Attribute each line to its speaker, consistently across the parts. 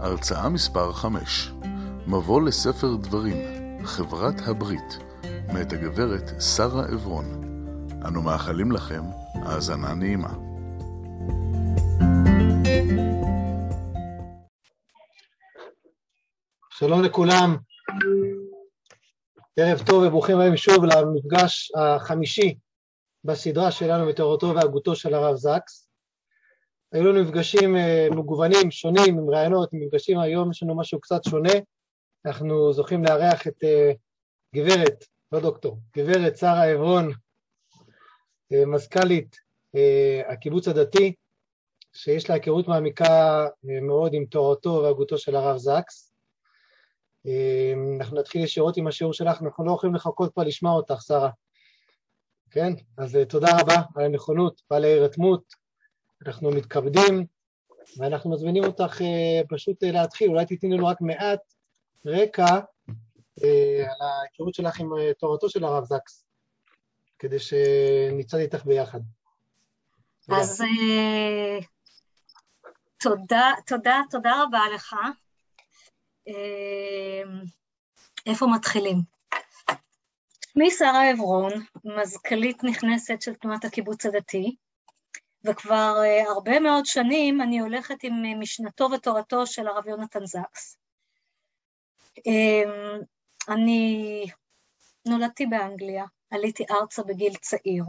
Speaker 1: הרצאה מספר 5, מבוא לספר דברים, חברת הברית, מאת הגברת שרה עברון. אנו מאחלים לכם האזנה נעימה.
Speaker 2: שלום לכולם, ערב טוב וברוכים הבאים שוב למפגש החמישי בסדרה שלנו מתורתו והגותו של הרב זקס. היו לנו מפגשים uh, מגוונים, שונים, עם רעיונות, מפגשים היום יש לנו משהו קצת שונה. אנחנו זוכים לארח את uh, גברת, לא דוקטור, גברת שרה עברון, uh, מזכ"לית הקיבוץ הדתי, שיש לה היכרות מעמיקה מאוד עם תורתו והגותו של הרב זקס. אנחנו נתחיל ישירות עם השיעור שלך, אנחנו לא יכולים לחכות פה לשמוע אותך, שרה. כן? אז תודה רבה על הנכונות ועל ההירתמות. אנחנו מתכבדים, ואנחנו מזמינים אותך uh, פשוט uh, להתחיל. אולי תתני לנו רק מעט רקע uh, על ההיכרות שלך עם תורתו של הרב זקס, כדי שנצעד איתך ביחד.
Speaker 3: אז תודה, תודה, תודה רבה לך. איפה מתחילים? שמי שרה עברון, מזכ"לית נכנסת של תנועת הקיבוץ הדתי, וכבר uh, הרבה מאוד שנים אני הולכת עם uh, משנתו ותורתו של הרב יונתן זקס. Um, אני נולדתי באנגליה, עליתי ארצה בגיל צעיר,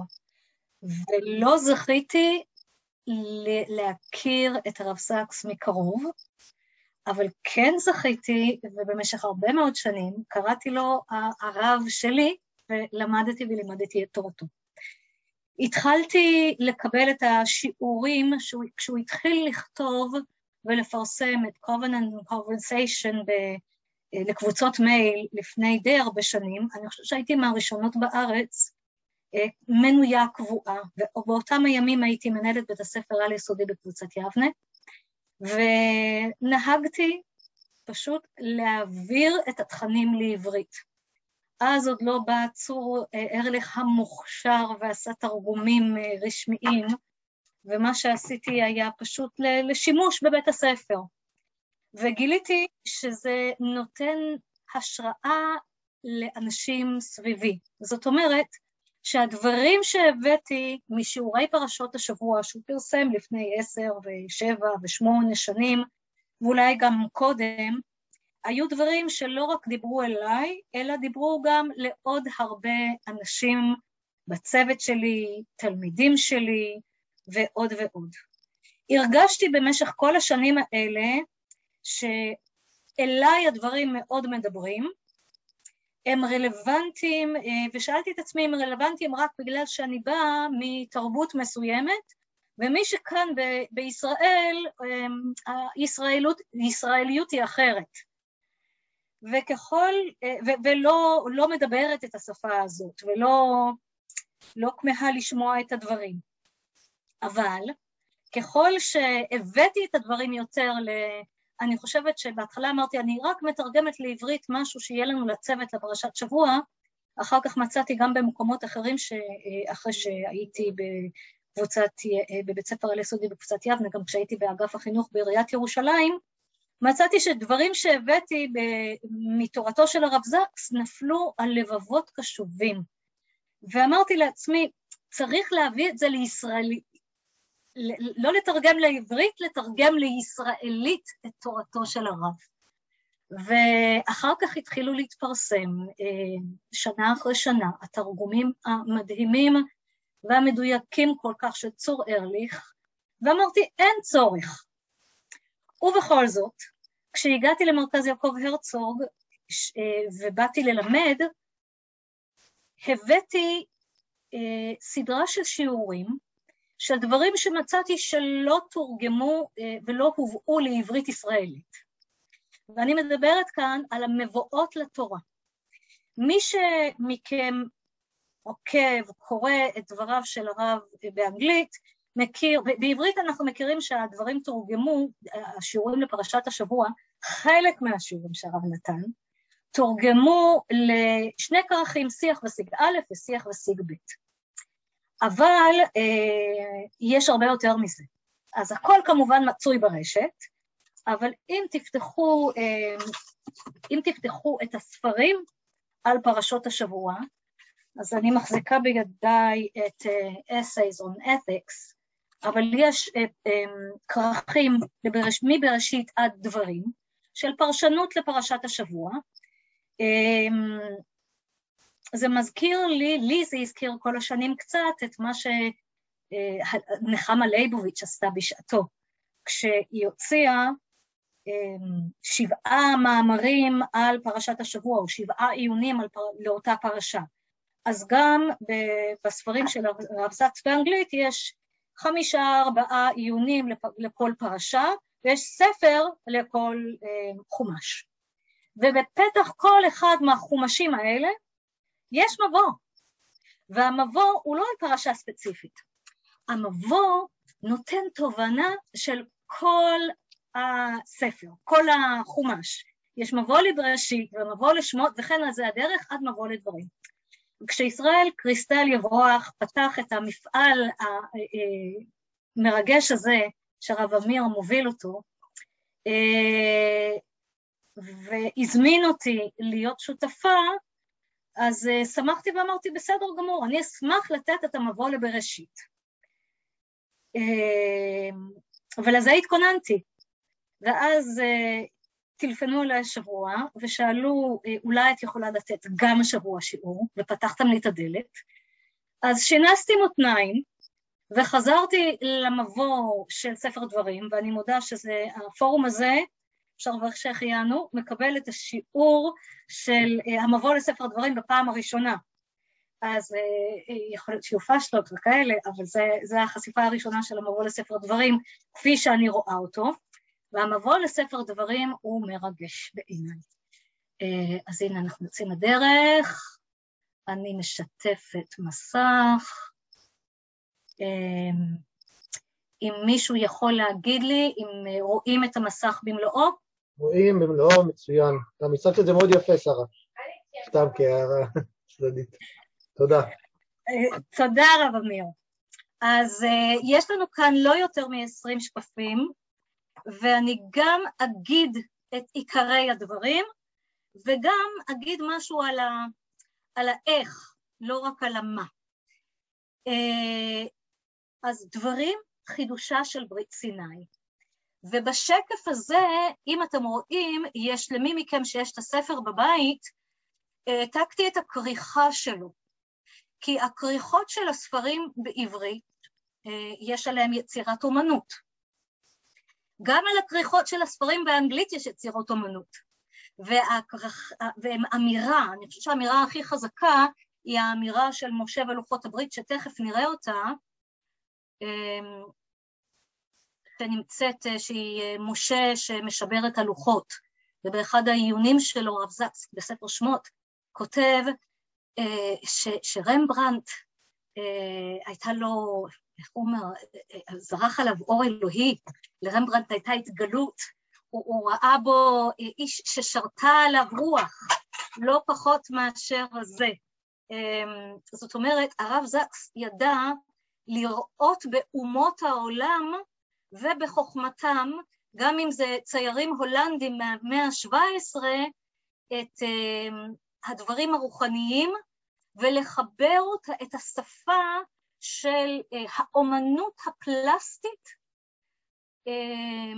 Speaker 3: ולא זכיתי להכיר את הרב זקס מקרוב, אבל כן זכיתי, ובמשך הרבה מאוד שנים קראתי לו הרב שלי, ולמדתי ולימדתי את תורתו. התחלתי לקבל את השיעורים שהוא, כשהוא התחיל לכתוב ולפרסם את Covenant Conversation לקבוצות מייל לפני די הרבה שנים, אני חושבת שהייתי מהראשונות בארץ, מנויה קבועה, ובאותם הימים הייתי מנהלת בית הספר על יסודי בקבוצת יבנה, ונהגתי פשוט להעביר את התכנים לעברית. אז עוד לא בא צור ארליך המוכשר ועשה תרגומים רשמיים, ומה שעשיתי היה פשוט לשימוש בבית הספר. וגיליתי שזה נותן השראה לאנשים סביבי. זאת אומרת, שהדברים שהבאתי משיעורי פרשות השבוע, שהוא פרסם לפני עשר ושבע ושמונה שנים, ואולי גם קודם, היו דברים שלא רק דיברו אליי, אלא דיברו גם לעוד הרבה אנשים בצוות שלי, תלמידים שלי, ועוד ועוד. הרגשתי במשך כל השנים האלה שאליי הדברים מאוד מדברים, הם רלוונטיים, ושאלתי את עצמי אם רלוונטיים רק בגלל שאני באה מתרבות מסוימת, ומי שכאן ב- בישראל, הישראליות, הישראליות היא אחרת. וככל, ו- ולא לא מדברת את השפה הזאת, ולא לא כמהה לשמוע את הדברים. אבל ככל שהבאתי את הדברים יותר ל... אני חושבת שבהתחלה אמרתי, אני רק מתרגמת לעברית משהו שיהיה לנו לצוות לפרשת שבוע, אחר כך מצאתי גם במקומות אחרים, אחרי שהייתי בקבוצת, בבית ספר על יסודי בקבוצת יבנה, גם כשהייתי באגף החינוך בעיריית ירושלים, מצאתי שדברים שהבאתי מתורתו של הרב זקס נפלו על לבבות קשובים. ואמרתי לעצמי, צריך להביא את זה לישראלי, לא לתרגם לעברית, לתרגם לישראלית את תורתו של הרב. ואחר כך התחילו להתפרסם, שנה אחרי שנה, התרגומים המדהימים והמדויקים כל כך של צור ארליך, ואמרתי, אין צורך. ובכל זאת, כשהגעתי למרכז יעקב הרצוג ובאתי ללמד, הבאתי סדרה של שיעורים של דברים שמצאתי שלא תורגמו ולא הובאו לעברית ישראלית. ואני מדברת כאן על המבואות לתורה. מי שמכם עוקב, קורא את דבריו של הרב באנגלית, מכיר, בעברית אנחנו מכירים שהדברים תורגמו, השיעורים לפרשת השבוע, חלק מהשיעורים שהרב נתן, תורגמו לשני כרכים, שיח ושיג א' ושיח ושיג ב'. אבל אה, יש הרבה יותר מזה. אז הכל כמובן מצוי ברשת, אבל אם תפתחו, אה, אם תפתחו את הספרים על פרשות השבוע, אז אני מחזיקה בידיי את uh, Essays on Ethics, אבל יש uh, um, כרכים מבראשית עד דברים, של פרשנות לפרשת השבוע. Um, זה מזכיר לי, לי זה הזכיר כל השנים קצת את מה שנחמה ליבוביץ' עשתה בשעתו, כשהיא הוציאה שבעה מאמרים על פרשת השבוע, או שבעה עיונים פר... לאותה פרשה. אז גם בספרים של הרב זץ באנגלית יש חמישה ארבעה עיונים לכל פרשה ויש ספר לכל אה, חומש. ובפתח כל אחד מהחומשים האלה יש מבוא, והמבוא הוא לא על פרשה ספציפית, המבוא נותן תובנה של כל הספר, כל החומש. יש מבוא לבראשית ומבוא לשמות וכן על זה הדרך עד מבוא לדברים. כשישראל קריסטל יברוח פתח את המפעל המרגש הזה שהרב אמיר מוביל אותו, והזמין אותי להיות שותפה, אז שמחתי ואמרתי, בסדר גמור, אני אשמח לתת את המבוא לבראשית. ולזה התכוננתי. ואז טלפנו אליי השבוע ושאלו, אה, אולי את יכולה לתת גם השבוע שיעור, ופתחתם לי את הדלת. אז שינסתי מותניים וחזרתי למבוא של ספר דברים, ואני מודה שזה, הפורום הזה, אפשר לברך שהחיינו, מקבל את השיעור של אה, המבוא לספר דברים בפעם הראשונה. אז אה, יכול להיות שיהיו פשלות וכאלה, אבל זו החשיפה הראשונה של המבוא לספר דברים, כפי שאני רואה אותו. והמבוא לספר דברים הוא מרגש בעיניי. אה, אז הנה אנחנו יוצאים לדרך, אני משתפת מסך. אה, אם מישהו יכול להגיד לי אם אה, רואים את המסך במלואו?
Speaker 2: רואים במלואו, מצוין. גם הצגת את זה מאוד יפה, שרה. סתם כהערה צדדית. תודה.
Speaker 3: תודה, רב אמיר. אז יש לנו כאן לא יותר מ-20 שקפים, ואני גם אגיד את עיקרי הדברים, וגם אגיד משהו על, ה, על האיך, לא רק על המה. אה, אז דברים, חידושה של ברית סיני. ובשקף הזה, אם אתם רואים, יש למי מכם שיש את הספר בבית, העתקתי את הכריכה שלו. כי הכריכות של הספרים בעברית, אה, יש עליהם יצירת אומנות. גם על הכריכות של הספרים באנגלית יש יצירות אומנות. והאמירה, אני חושבת שהאמירה הכי חזקה היא האמירה של משה ולוחות הברית, שתכף נראה אותה, אמ, שנמצאת, שהיא אה, משה שמשבר את הלוחות, ובאחד העיונים שלו, רב זקס, בספר שמות, כותב אה, ש, שרמברנט אה, הייתה לו איך הוא אומר, זרח עליו אור אלוהי, לרמברנט הייתה התגלות, הוא, הוא ראה בו איש ששרתה עליו רוח, לא פחות מאשר זה. אמ, זאת אומרת, הרב זקס ידע לראות באומות העולם ובחוכמתם, גם אם זה ציירים הולנדים מהמאה ה-17, את אמ, הדברים הרוחניים ולחבר את השפה של אה, האומנות הפלסטית אה,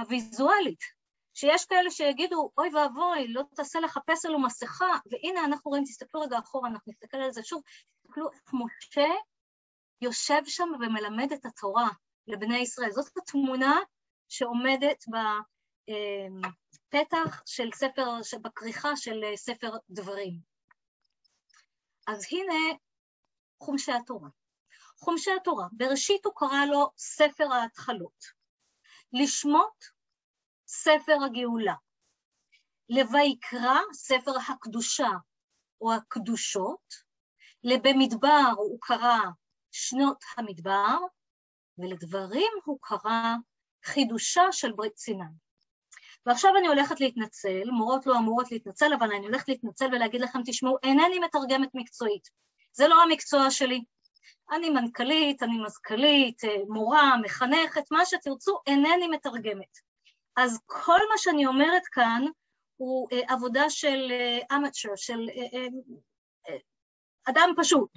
Speaker 3: הוויזואלית, שיש כאלה שיגידו, אוי ואבוי, לא תעשה לחפש עלו מסכה, והנה אנחנו רואים, תסתכלו רגע אחורה, אנחנו נסתכל על זה שוב, תסתכלו איך משה יושב שם ומלמד את התורה לבני ישראל. זאת התמונה שעומדת בפתח אה, של ספר, בכריכה של ספר דברים. אז הנה חומשי התורה. חומשי התורה, בראשית הוא קרא לו ספר ההתחלות. לשמות ספר הגאולה. לויקרא, ספר הקדושה או הקדושות, לבמדבר הוא קרא שנות המדבר, ולדברים הוא קרא חידושה של ברית סיני. ועכשיו אני הולכת להתנצל, מורות לא אמורות להתנצל, אבל אני הולכת להתנצל ולהגיד לכם, תשמעו, אינני מתרגמת מקצועית. זה לא המקצוע שלי. אני מנכ"לית, אני מזכ"לית, מורה, מחנכת, מה שתרצו, אינני מתרגמת. אז כל מה שאני אומרת כאן הוא אה, עבודה של אמצ'ר, אה, של אה, אדם פשוט.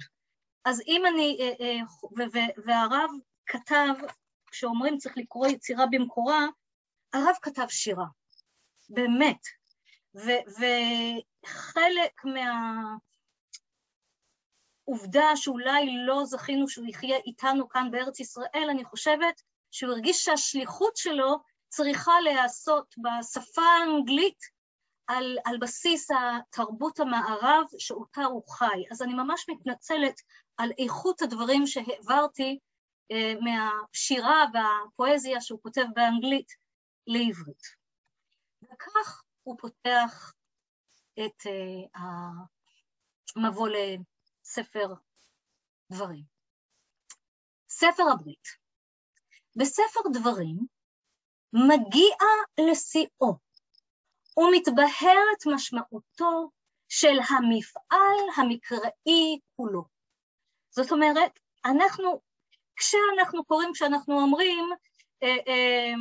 Speaker 3: אז אם אני, והרב כתב, כשאומרים צריך לקרוא יצירה במקורה, הרב כתב שירה, באמת. וחלק מהעובדה שאולי לא זכינו שהוא יחיה איתנו כאן בארץ ישראל, אני חושבת שהוא הרגיש שהשליחות שלו צריכה להיעשות בשפה האנגלית על, על בסיס התרבות המערב שאותה הוא חי. אז אני ממש מתנצלת על איכות הדברים שהעברתי אה, מהשירה והפואזיה שהוא כותב באנגלית לעברית. וכך הוא פותח את אה, המבוא לספר דברים. ספר הברית. בספר דברים מגיע לשיאו ומתבהרת משמעותו של המפעל המקראי כולו. זאת אומרת, אנחנו, כשאנחנו קוראים, כשאנחנו אומרים אה, אה,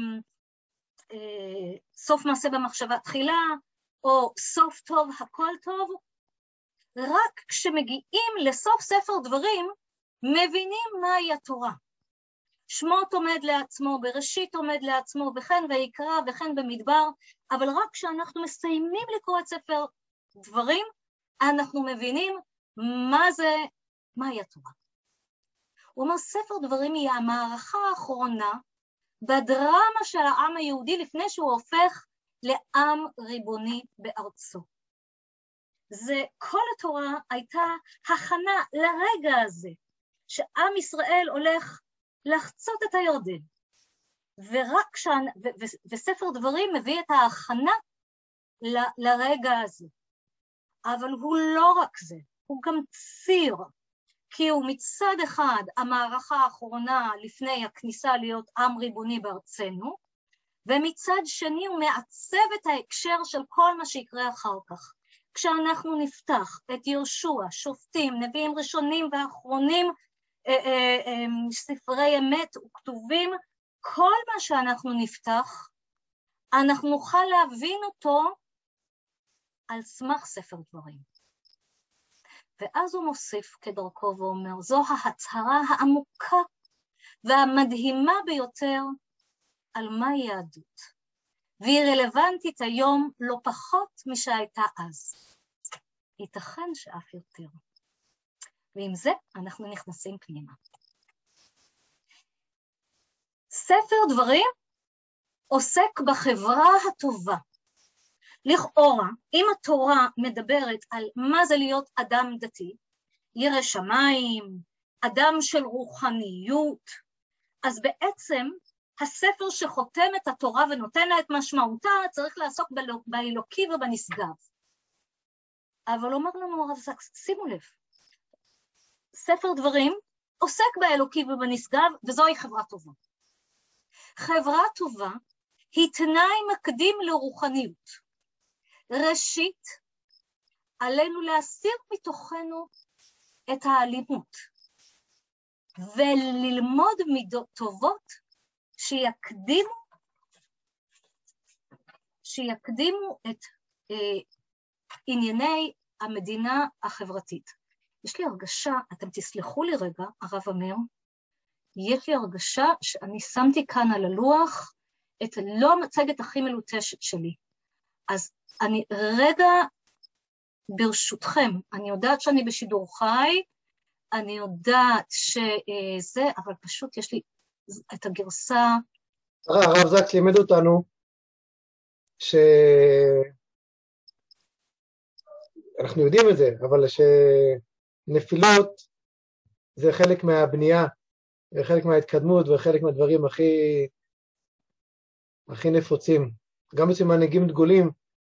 Speaker 3: אה, סוף מעשה במחשבה תחילה, או סוף טוב הכל טוב, רק כשמגיעים לסוף ספר דברים, מבינים מהי התורה. שמות עומד לעצמו, בראשית עומד לעצמו, וכן ויקרא וכן במדבר, אבל רק כשאנחנו מסיימים לקרוא את ספר דברים, אנחנו מבינים מה זה, מהי התורה. הוא אומר, ספר דברים היא המערכה האחרונה בדרמה של העם היהודי לפני שהוא הופך לעם ריבוני בארצו. זה, כל התורה הייתה הכנה לרגע הזה, שעם ישראל הולך לחצות את הירדן. ורק כשאנ... ו... ו... וספר דברים מביא את ההכנה ל... לרגע הזה. אבל הוא לא רק זה, הוא גם ציר, כי הוא מצד אחד המערכה האחרונה לפני הכניסה להיות עם ריבוני בארצנו, ומצד שני הוא מעצב את ההקשר של כל מה שיקרה אחר כך. כשאנחנו נפתח את יהושע, שופטים, נביאים ראשונים ואחרונים, אה, אה, אה, ספרי אמת וכתובים, כל מה שאנחנו נפתח, אנחנו נוכל להבין אותו על סמך ספר דברים. ואז הוא מוסיף כדרכו ואומר, זו ההצהרה העמוקה והמדהימה ביותר על מהי יהדות, והיא רלוונטית היום לא פחות משהייתה אז. ייתכן שאף יותר. ועם זה אנחנו נכנסים פנימה. ספר דברים עוסק בחברה הטובה. לכאורה, אם התורה מדברת על מה זה להיות אדם דתי, ירא שמיים, אדם של רוחניות, אז בעצם הספר שחותם את התורה ונותן לה את משמעותה צריך לעסוק באלוקי ובנשגב. אבל אומר לנו הרב זקס, שימו לב, ספר דברים עוסק באלוקי ובנשגב, וזוהי חברה טובה. חברה טובה היא תנאי מקדים לרוחניות. ראשית, עלינו להסיר מתוכנו את האלימות וללמוד מידות טובות שיקדימו, שיקדימו את אה, ענייני המדינה החברתית. יש לי הרגשה, אתם תסלחו לי רגע, הרב אמיר, יש לי הרגשה שאני שמתי כאן על הלוח את לא המצגת הכי מלוטשת שלי. אז אני רגע, ברשותכם, אני יודעת שאני בשידור חי, אני יודעת שזה, אבל פשוט יש לי את הגרסה...
Speaker 2: הרב זקס לימד אותנו ש... אנחנו יודעים את זה, אבל ש... נפילות זה חלק מהבנייה, וחלק מההתקדמות, וחלק מהדברים הכי, הכי נפוצים. גם אצל מנהיגים דגולים,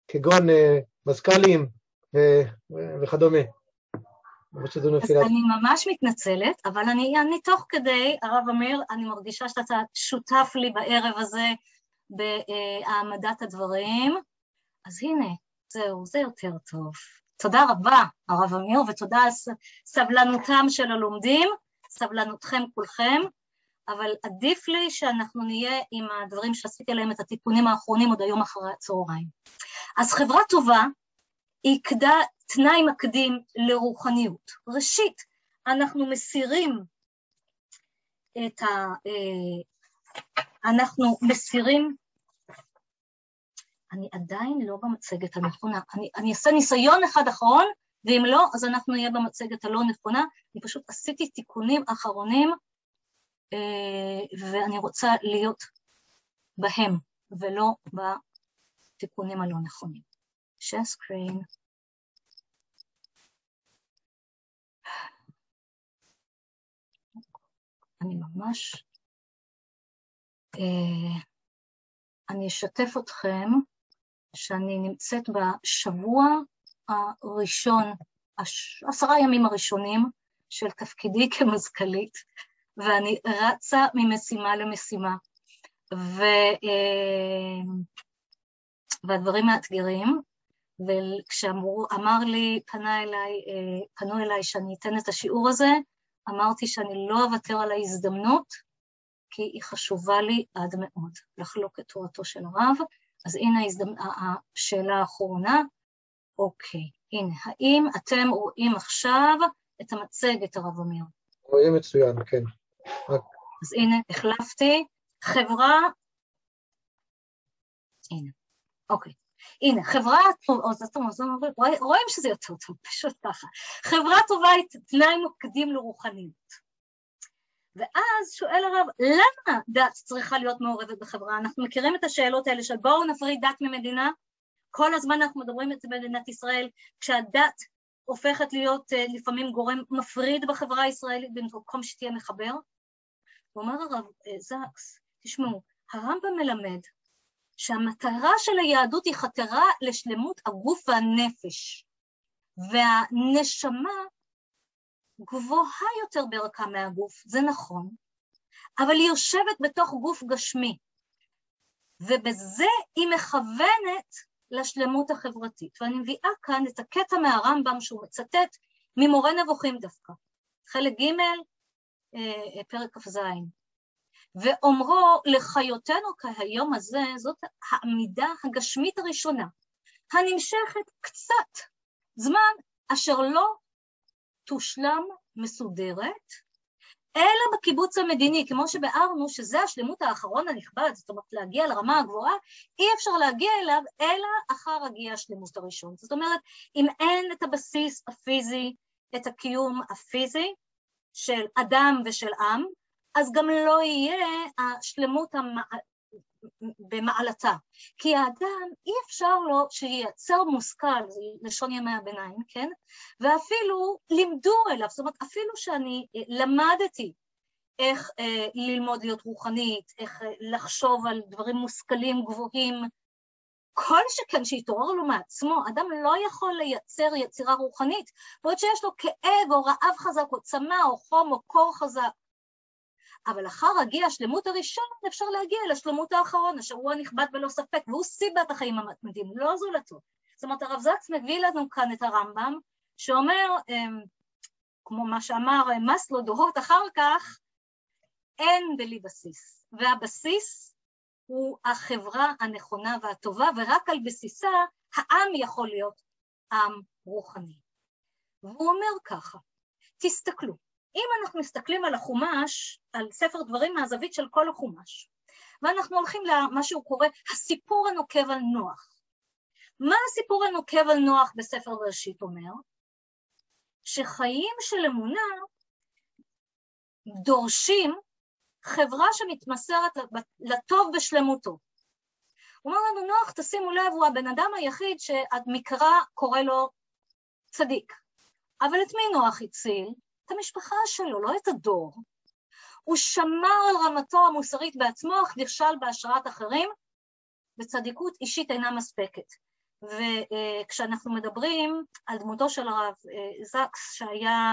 Speaker 2: כגון אה, מזכ"לים וכדומה.
Speaker 3: אז אני ממש מתנצלת, אבל אני, אני תוך כדי, הרב אמיר, אני מרגישה שאתה שותף לי בערב הזה בהעמדת הדברים. אז הנה, זהו, זה יותר טוב. תודה רבה, הרב אמיר, ותודה על סבלנותם של הלומדים, סבלנותכם כולכם, אבל עדיף לי שאנחנו נהיה עם הדברים שעשיתי עליהם את התיקונים האחרונים עוד היום אחרי הצהריים. אז חברה טובה היא תנאי מקדים לרוחניות. ראשית, אנחנו מסירים את ה... אה, אנחנו מסירים אני עדיין לא במצגת הנכונה. אני, אני אעשה ניסיון אחד אחרון, ואם לא, אז אנחנו נהיה במצגת הלא נכונה. אני פשוט עשיתי תיקונים אחרונים, אה, ואני רוצה להיות בהם, ולא בתיקונים הלא נכונים. share. אני ממש... אה, אני אשתף אתכם שאני נמצאת בשבוע הראשון, עשרה ימים הראשונים של תפקידי כמזכ"לית, ואני רצה ממשימה למשימה, ו, אה, והדברים מאתגרים, וכשאמר לי, פנה אליי, אה, פנו אליי שאני אתן את השיעור הזה, אמרתי שאני לא אוותר על ההזדמנות, כי היא חשובה לי עד מאוד, לחלוק את תורתו של הרב, אז הנה ההזדמ... השאלה האחרונה. אוקיי, הנה, האם אתם רואים עכשיו את המצגת, הרב אמיר?
Speaker 2: רואים מצוין, כן.
Speaker 3: אז הנה, החלפתי. חברה... הנה, אוקיי. הנה, חברה טובה, רואים שזה יותר טוב, פשוט ככה. חברה טובה היא תנאי מקדים לרוחניות. ואז שואל הרב, למה דת צריכה להיות מעורבת בחברה? אנחנו מכירים את השאלות האלה של בואו נפריד דת ממדינה, כל הזמן אנחנו מדברים את זה במדינת ישראל, כשהדת הופכת להיות uh, לפעמים גורם מפריד בחברה הישראלית במקום שתהיה מחבר. הוא אומר הרב uh, זקס, תשמעו, הרמב"ם מלמד שהמטרה של היהדות היא חתרה לשלמות הגוף והנפש, והנשמה גבוהה יותר בערכה מהגוף, זה נכון, אבל היא יושבת בתוך גוף גשמי, ובזה היא מכוונת לשלמות החברתית. ואני מביאה כאן את הקטע מהרמב"ם שהוא מצטט ממורה נבוכים דווקא, חלק ג', אה, פרק כ"ז. ואומרו לחיותנו כהיום הזה, זאת העמידה הגשמית הראשונה, הנמשכת קצת זמן אשר לא תושלם מסודרת, אלא בקיבוץ המדיני, כמו שביארנו שזה השלמות האחרון הנכבד, זאת אומרת להגיע לרמה הגבוהה, אי אפשר להגיע אליו אלא אחר הגיע השלמות הראשון. זאת אומרת, אם אין את הבסיס הפיזי, את הקיום הפיזי של אדם ושל עם, אז גם לא יהיה השלמות במעלתה. כי האדם, אי אפשר לו שייצר מושכל, זה לשון ימי הביניים, כן? ואפילו לימדו אליו, זאת אומרת, אפילו שאני אה, למדתי איך אה, ללמוד להיות רוחנית, איך אה, לחשוב על דברים מושכלים גבוהים, כל שכן שיתעורר לו מעצמו, אדם לא יכול לייצר יצירה רוחנית, ועוד שיש לו כאב או רעב חזק או צמא או חום או קור חזק, אבל אחר הגיע השלמות הראשון, אפשר להגיע לשלמות האחרון, אשר הוא הנכבד בלא ספק, והוא סיבת החיים המתמידים, לא זולתו. זאת אומרת, הרב זקס מביא לנו כאן את הרמב"ם, שאומר, אמ, כמו מה שאמר מסלו דורות אחר כך, אין בלי בסיס, והבסיס הוא החברה הנכונה והטובה, ורק על בסיסה העם יכול להיות עם רוחני. והוא אומר ככה, תסתכלו, אם אנחנו מסתכלים על החומש, על ספר דברים מהזווית של כל החומש, ואנחנו הולכים למה שהוא קורא הסיפור הנוקב על נוח. מה הסיפור הנוקב על נוח בספר בראשית אומר? שחיים של אמונה דורשים חברה שמתמסרת לטוב בשלמותו. הוא אומר לנו, נוח, תשימו לב, הוא הבן אדם היחיד שהמקרא קורא לו צדיק. אבל את מי נוח הציל? את המשפחה שלו, לא את הדור. הוא שמר על רמתו המוסרית בעצמו, אך נכשל בהשראת אחרים, וצדיקות אישית אינה מספקת. וכשאנחנו מדברים על דמותו של הרב זקס, שהיה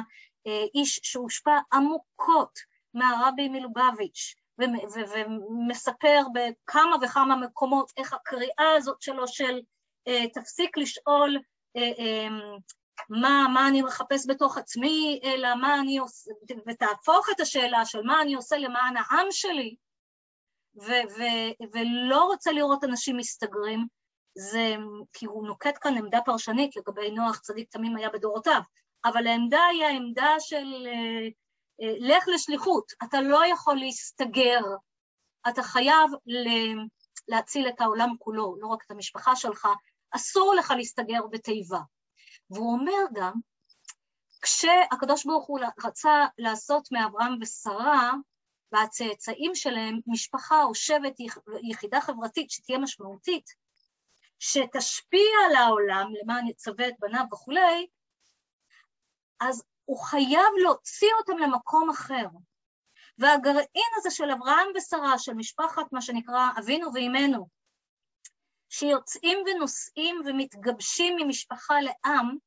Speaker 3: איש שהושפע עמוקות מהרבי מלובביץ', ומספר בכמה וכמה מקומות איך הקריאה הזאת שלו של תפסיק לשאול מה, מה אני מחפש בתוך עצמי, אלא מה אני עושה, ותהפוך את השאלה של מה אני עושה למען העם שלי, ו- ו- ולא רוצה לראות אנשים מסתגרים, זה כי הוא נוקט כאן עמדה פרשנית לגבי נוח צדיק תמים היה בדורותיו, אבל העמדה היא העמדה של אה, אה, לך לשליחות, אתה לא יכול להסתגר, אתה חייב ל- להציל את העולם כולו, לא רק את המשפחה שלך, אסור לך להסתגר בתיבה. והוא אומר גם, כשהקדוש ברוך הוא רצה לעשות מאברהם ושרה והצאצאים שלהם משפחה או שבט יחידה חברתית שתהיה משמעותית, שתשפיע על העולם למען יצווה את בניו וכולי, אז הוא חייב להוציא אותם למקום אחר. והגרעין הזה של אברהם ושרה, של משפחת מה שנקרא אבינו ואימנו, שיוצאים ונוסעים ומתגבשים ממשפחה לעם,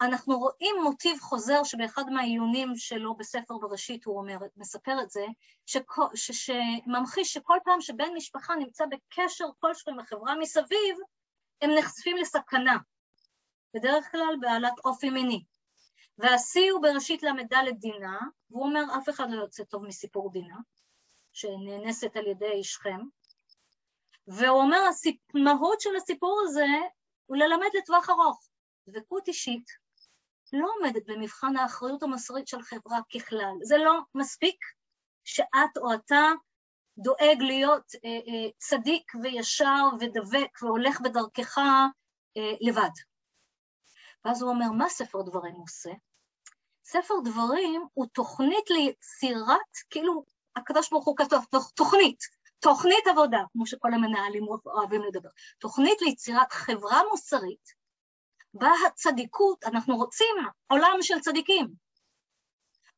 Speaker 3: אנחנו רואים מוטיב חוזר שבאחד מהעיונים שלו בספר בראשית הוא אומר, מספר את זה, שממחיש שכל פעם שבן משפחה נמצא בקשר כלשהו עם החברה מסביב, הם נחשפים לסכנה, בדרך כלל בעלת אופי מיני. והשיא הוא בראשית ל"ד דינה, והוא אומר, אף אחד לא יוצא טוב מסיפור דינה, שנאנסת על ידי שכם, והוא אומר, המהות של הסיפור הזה הוא ללמד לטווח ארוך. דבקות אישית לא עומדת במבחן האחריות המוסרית של חברה ככלל. זה לא מספיק שאת או אתה דואג להיות אה, אה, צדיק וישר ודבק והולך בדרכך אה, לבד. ואז הוא אומר, מה ספר דברים עושה? ספר דברים הוא תוכנית ליצירת, כאילו הקדוש ברוך הוא כתוב, תוכנית, תוכנית עבודה, כמו שכל המנהלים אוהבים לדבר, תוכנית ליצירת חברה מוסרית, בה הצדיקות, אנחנו רוצים עולם של צדיקים,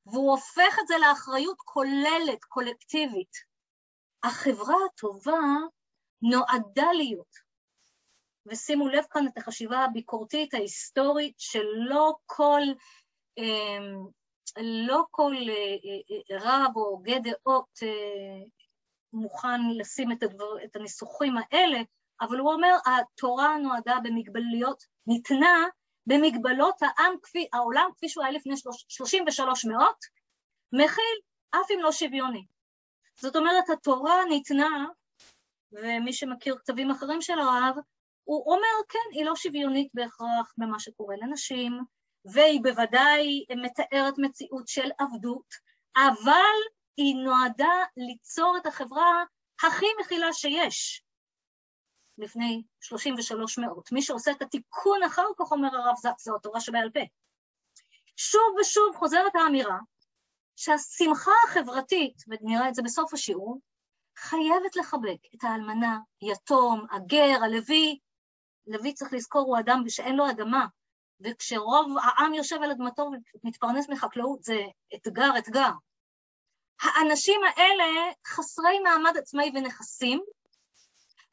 Speaker 3: והוא הופך את זה לאחריות כוללת, קולקטיבית. החברה הטובה נועדה להיות, ושימו לב כאן את החשיבה הביקורתית ההיסטורית שלא כל, אמ, לא כל אה, אה, רב או הוגה דעות אה, מוכן לשים את, הדבר, את הניסוחים האלה, אבל הוא אומר, התורה נועדה במגבליות, ניתנה במגבלות העם, כפי, העולם כפי שהוא היה לפני 33 מאות, מכיל אף אם לא שוויוני. זאת אומרת, התורה ניתנה, ומי שמכיר כתבים אחרים של הרב, הוא אומר, כן, היא לא שוויונית בהכרח במה שקורה לנשים, והיא בוודאי מתארת מציאות של עבדות, אבל היא נועדה ליצור את החברה הכי מכילה שיש לפני 33 מאות. מי שעושה את התיקון אחר כך, אומר הרב זקס, זו התורה שבעל פה. שוב ושוב חוזרת האמירה שהשמחה החברתית, ונראה את זה בסוף השיעור, חייבת לחבק את האלמנה, יתום, הגר, הלוי. לוי צריך לזכור הוא אדם שאין לו אדמה, וכשרוב העם יושב על אדמתו ומתפרנס מחקלאות זה אתגר, אתגר. האנשים האלה חסרי מעמד עצמאי ונכסים,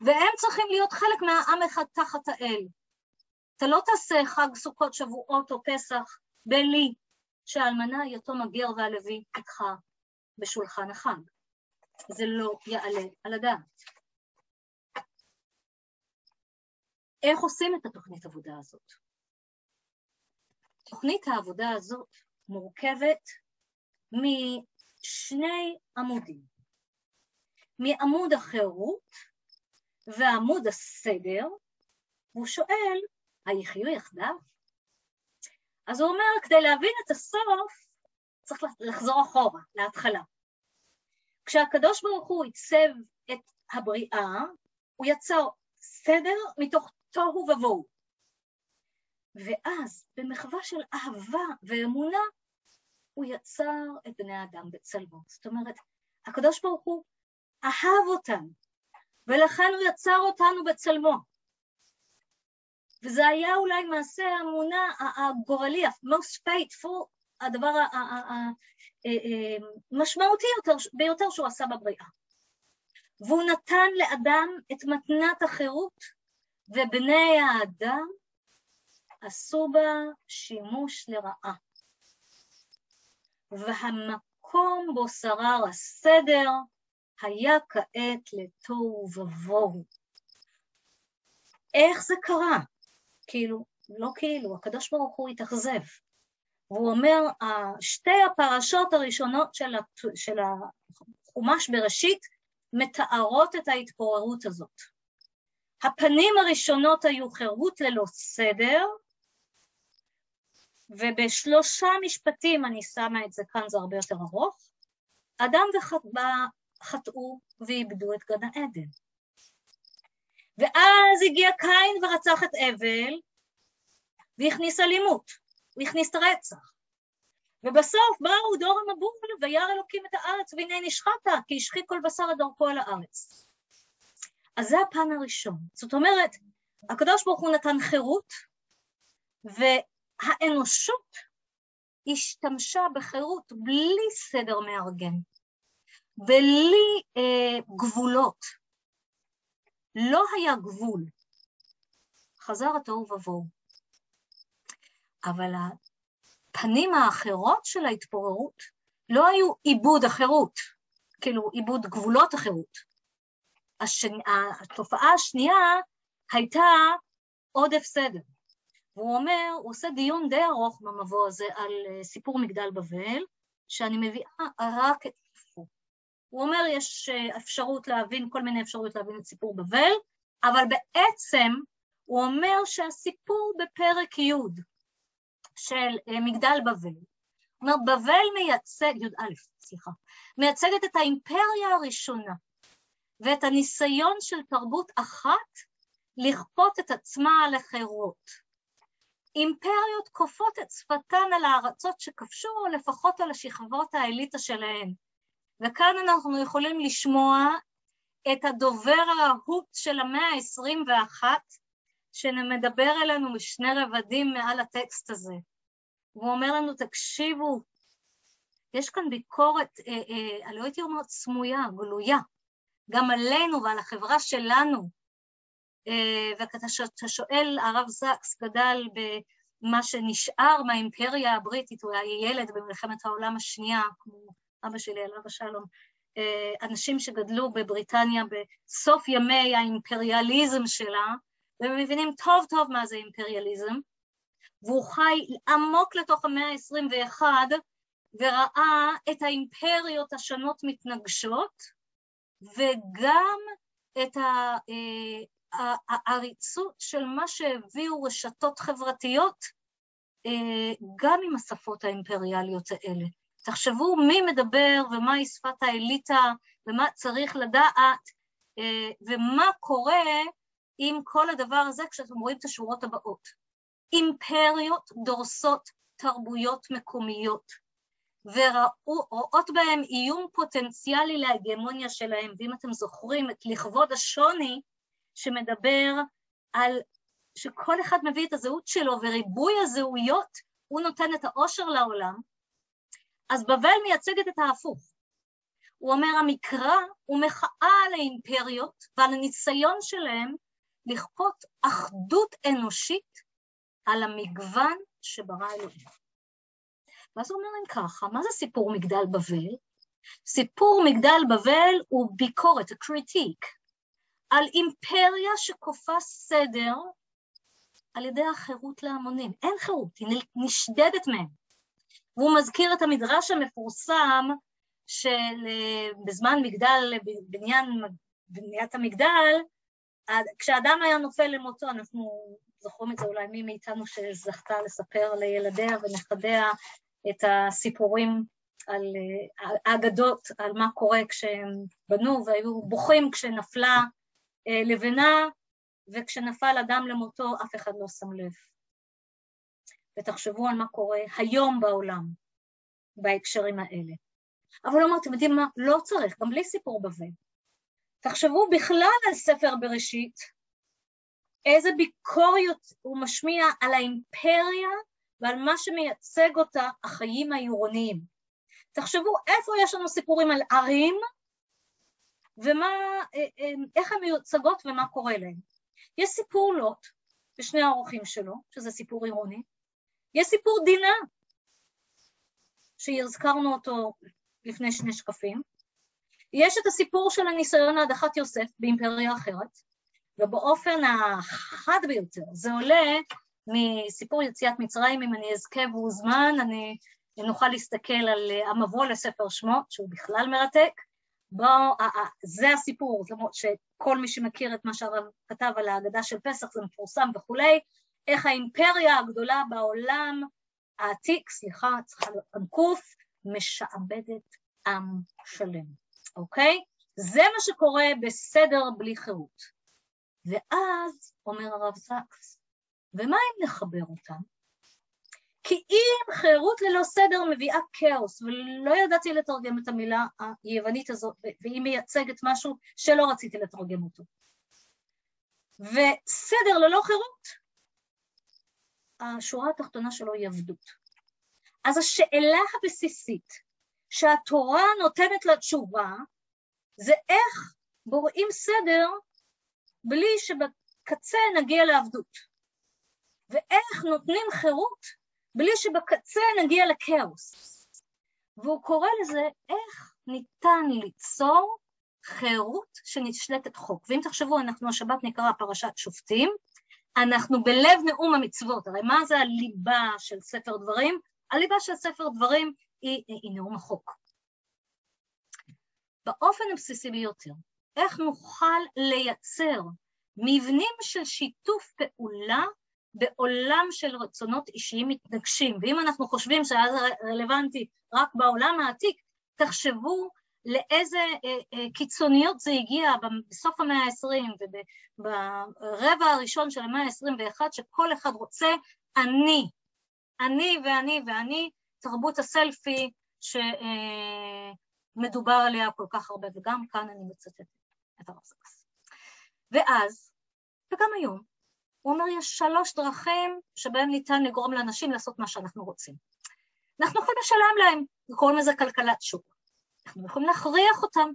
Speaker 3: והם צריכים להיות חלק מהעם אחד תחת האל. אתה לא תעשה חג סוכות, שבועות או פסח בלי שהאלמנה, היתום, הגר והלוי איתך בשולחן החג. זה לא יעלה על הדעת. איך עושים את התוכנית עבודה הזאת? תוכנית העבודה הזאת מורכבת שני עמודים. מעמוד החירות ועמוד הסדר, והוא שואל, היחיו יחדיו? אז הוא אומר, כדי להבין את הסוף, צריך לחזור אחורה, להתחלה. כשהקדוש ברוך הוא עיצב את הבריאה, הוא יצר סדר מתוך תוהו ובוהו. ואז, במחווה של אהבה ואמונה, הוא יצר את בני האדם בצלמו. זאת אומרת, הקדוש ברוך הוא אהב אותנו, ולכן הוא יצר אותנו בצלמו. וזה היה אולי מעשה האמונה הגורלי, ה-most faithful, הדבר המשמעותי ביותר שהוא עשה בבריאה. והוא נתן לאדם את מתנת החירות, ובני האדם עשו בה שימוש לרעה. והמקום בו שרר הסדר היה כעת לתוהו ובוהו. איך זה קרה? כאילו, לא כאילו, הקדוש ברוך הוא התאכזב. והוא אומר, שתי הפרשות הראשונות של, החומש בראשית מתארות את ההתפוררות הזאת. הפנים הראשונות היו חירות ללא סדר, ובשלושה משפטים, אני שמה את זה כאן, זה הרבה יותר ארוך, אדם וחטא חטאו ואיבדו את גן העדן. ואז הגיע קין ורצח את אבל, והכניס אלימות, הוא הכניס את הרצח. ובסוף באו דור המבול וירא אלוקים את הארץ והנה נשחטה כי השחית כל בשר את דרכו על הארץ. אז זה הפן הראשון. זאת אומרת, הקדוש ברוך הוא נתן חירות והאנושות השתמשה בחירות בלי סדר מארגן, בלי אה, גבולות. לא היה גבול. חזר התוהו ובוהו. אבל הפנים האחרות של ההתפוררות לא היו עיבוד החירות, כאילו עיבוד גבולות החירות. השני, התופעה השנייה הייתה עודף סדר. והוא אומר, הוא עושה דיון די ארוך במבוא הזה על אה, סיפור מגדל בבל, שאני מביאה רק את איפה. הוא אומר, יש אה, אפשרות להבין, כל מיני אפשרויות להבין את סיפור בבל, אבל בעצם הוא אומר שהסיפור בפרק י' של אה, מגדל בבל. זאת אומרת, בבל מייצג, י"א, סליחה, מייצגת את האימפריה הראשונה ואת הניסיון של תרבות אחת לכפות את עצמה על החירות. אימפריות כופות את שפתן על הארצות שכבשו, או לפחות על השכבות האליטה שלהן. וכאן אנחנו יכולים לשמוע את הדובר האהוב של המאה ה-21, שמדבר אלינו בשני רבדים מעל הטקסט הזה. והוא אומר לנו, תקשיבו, יש כאן ביקורת, אה, אה, לא הייתי אומרת סמויה, גלויה, גם עלינו ועל החברה שלנו. אה, ואתה שואל, הרב זקס גדל במה שנשאר מהאימפריה הבריטית, הוא היה ילד במלחמת העולם השנייה, כמו אבא שלי, עליו השלום, אה, אנשים שגדלו בבריטניה בסוף ימי האימפריאליזם שלה, והם מבינים טוב טוב מה זה אימפריאליזם, והוא חי עמוק לתוך המאה ה-21 וראה את האימפריות השונות מתנגשות, וגם את אה, העריצות של מה שהביאו רשתות חברתיות, אה, גם עם השפות האימפריאליות האלה. תחשבו מי מדבר ומהי שפת האליטה ומה צריך לדעת אה, ומה קורה עם כל הדבר הזה כשאתם רואים את השורות הבאות. אימפריות דורסות תרבויות מקומיות ורואות בהם איום פוטנציאלי להגמוניה שלהם, ואם אתם זוכרים את לכבוד השוני שמדבר על שכל אחד מביא את הזהות שלו וריבוי הזהויות הוא נותן את העושר לעולם, אז בבל מייצגת את ההפוך. הוא אומר, המקרא הוא מחאה על האימפריות ועל הניסיון שלהם לכפות אחדות אנושית על המגוון שברא אלוהים. ואז הוא אומר להם ככה, מה זה סיפור מגדל בבל? סיפור מגדל בבל הוא ביקורת, קריטיק, על אימפריה שכופה סדר על ידי החירות להמונים. אין חירות, היא נשדדת מהם. והוא מזכיר את המדרש המפורסם של בזמן מגדל, בניין, בניית המגדל, כשאדם היה נופל למותו, אנחנו זוכרים את זה אולי מי מאיתנו שזכתה לספר לילדיה ונכדיה את הסיפורים על האגדות, על מה קורה כשהם בנו והיו בוכים כשנפלה אה, לבנה וכשנפל אדם למותו אף אחד לא שם לב. ותחשבו על מה קורה היום בעולם בהקשרים האלה. אבל הוא אמר, אתם יודעים מה? לא צריך, גם בלי סיפור בבל. תחשבו בכלל על ספר בראשית, איזה ביקוריות הוא משמיע על האימפריה ועל מה שמייצג אותה החיים העירוניים. תחשבו איפה יש לנו סיפורים על ערים ומה, אה, אה, הן מיוצגות ומה קורה להן. יש סיפור לוט בשני האורחים שלו, שזה סיפור עירוני, יש סיפור דינה, שהזכרנו אותו לפני שני שקפים, יש את הסיפור של הניסיון להדחת יוסף באימפריה אחרת, ובאופן החד ביותר זה עולה מסיפור יציאת מצרים, אם אני אזכה והוזמן, אני נוכל להסתכל על המבוא לספר שמות, שהוא בכלל מרתק. בו, זה הסיפור, למרות שכל מי שמכיר את מה שהרב כתב על ההגדה של פסח זה מפורסם וכולי, איך האימפריה הגדולה בעולם העתיק, סליחה, צריכה להיות אנקוף, משעבדת עם שלם, אוקיי? זה מה שקורה בסדר בלי חירות. ואז, אומר הרב זקס, ומה אם נחבר אותם? כי אם חירות ללא סדר מביאה כאוס, ולא ידעתי לתרגם את המילה היוונית הזאת, והיא מייצגת משהו שלא רציתי לתרגם אותו. וסדר ללא חירות, השורה התחתונה שלו היא עבדות. אז השאלה הבסיסית שהתורה נותנת לה תשובה, זה איך בוראים סדר בלי שבקצה נגיע לעבדות, ואיך נותנים חירות בלי שבקצה נגיע לכאוס. והוא קורא לזה איך ניתן ליצור חירות שנשלטת חוק. ואם תחשבו, אנחנו השבת נקרא פרשת שופטים, אנחנו בלב נאום המצוות, הרי מה זה הליבה של ספר דברים? הליבה של ספר דברים היא, היא, נאום החוק. באופן הבסיסי ביותר, איך נוכל לייצר מבנים של שיתוף פעולה בעולם של רצונות אישיים מתנגשים, ואם אנחנו חושבים זה רלוונטי רק בעולם העתיק, תחשבו לאיזה אה, אה, קיצוניות זה הגיע בסוף המאה ה-20 וברבע הראשון של המאה ה-21, שכל אחד רוצה אני, אני ואני ואני, תרבות הסלפי שמדובר אה, עליה כל כך הרבה, וגם כאן אני מצטטת את הרב זקס. ואז, וגם היום, הוא אומר, יש שלוש דרכים שבהן ניתן לגרום לאנשים לעשות מה שאנחנו רוצים. אנחנו יכולים לשלם להם, קוראים לזה כלכלת שוק. אנחנו יכולים להכריח אותם,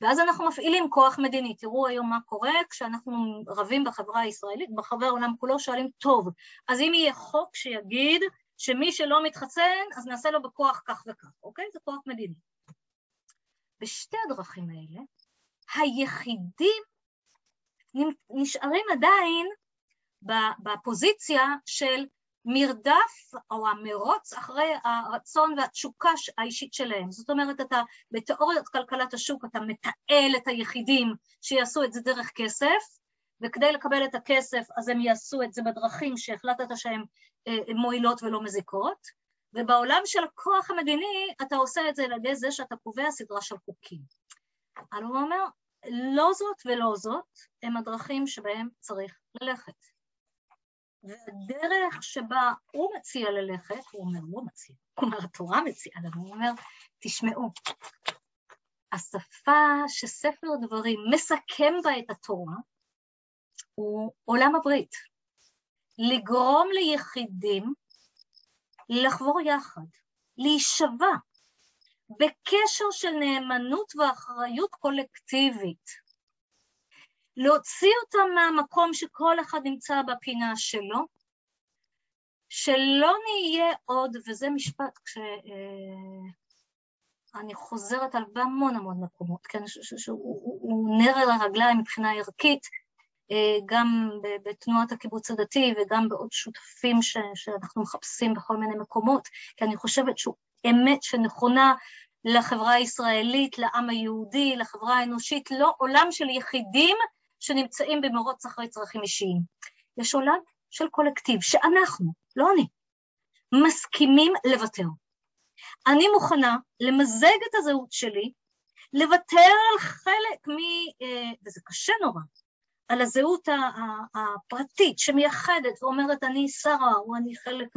Speaker 3: ואז אנחנו מפעילים כוח מדיני. תראו היום מה קורה כשאנחנו רבים בחברה הישראלית, בחבר העולם כולו שואלים, טוב, אז אם יהיה חוק שיגיד שמי שלא מתחסן, אז נעשה לו בכוח כך וכך, אוקיי? זה כוח מדיני. בשתי הדרכים האלה, היחידים נשארים עדיין בפוזיציה של מרדף או המרוץ אחרי הרצון והתשוקה האישית שלהם. זאת אומרת, אתה בתיאוריית כלכלת השוק אתה מתעל את היחידים שיעשו את זה דרך כסף, וכדי לקבל את הכסף אז הם יעשו את זה בדרכים שהחלטת שהן אה, מועילות ולא מזיקות, ובעולם של הכוח המדיני אתה עושה את זה על ידי זה שאתה קובע סדרה של חוקים. אבל הוא אומר, לא זאת ולא זאת הם הדרכים שבהם צריך ללכת. והדרך שבה הוא מציע ללכת, הוא אומר, לא מציע, כלומר התורה מציעה לנו, הוא אומר, תשמעו, השפה שספר דברים מסכם בה את התורה הוא עולם הברית. לגרום ליחידים לחבור יחד, להישבע בקשר של נאמנות ואחריות קולקטיבית. להוציא אותם מהמקום שכל אחד נמצא בפינה שלו, שלא נהיה עוד, וזה משפט כשאני אה, חוזרת על בהמון המון מקומות, כן, שהוא נר על הרגליים מבחינה ערכית, אה, גם בתנועת הקיבוץ הדתי וגם בעוד שותפים ש, שאנחנו מחפשים בכל מיני מקומות, כי אני חושבת שהוא אמת שנכונה לחברה הישראלית, לעם היהודי, לחברה האנושית, לא עולם של יחידים שנמצאים במרוץ אחרי צרכים אישיים. יש עולם של קולקטיב, שאנחנו, לא אני, מסכימים לוותר. אני מוכנה למזג את הזהות שלי, לוותר על חלק מ... אה, וזה קשה נורא, על הזהות הפרטית שמייחדת ואומרת אני שרה, או אני חלק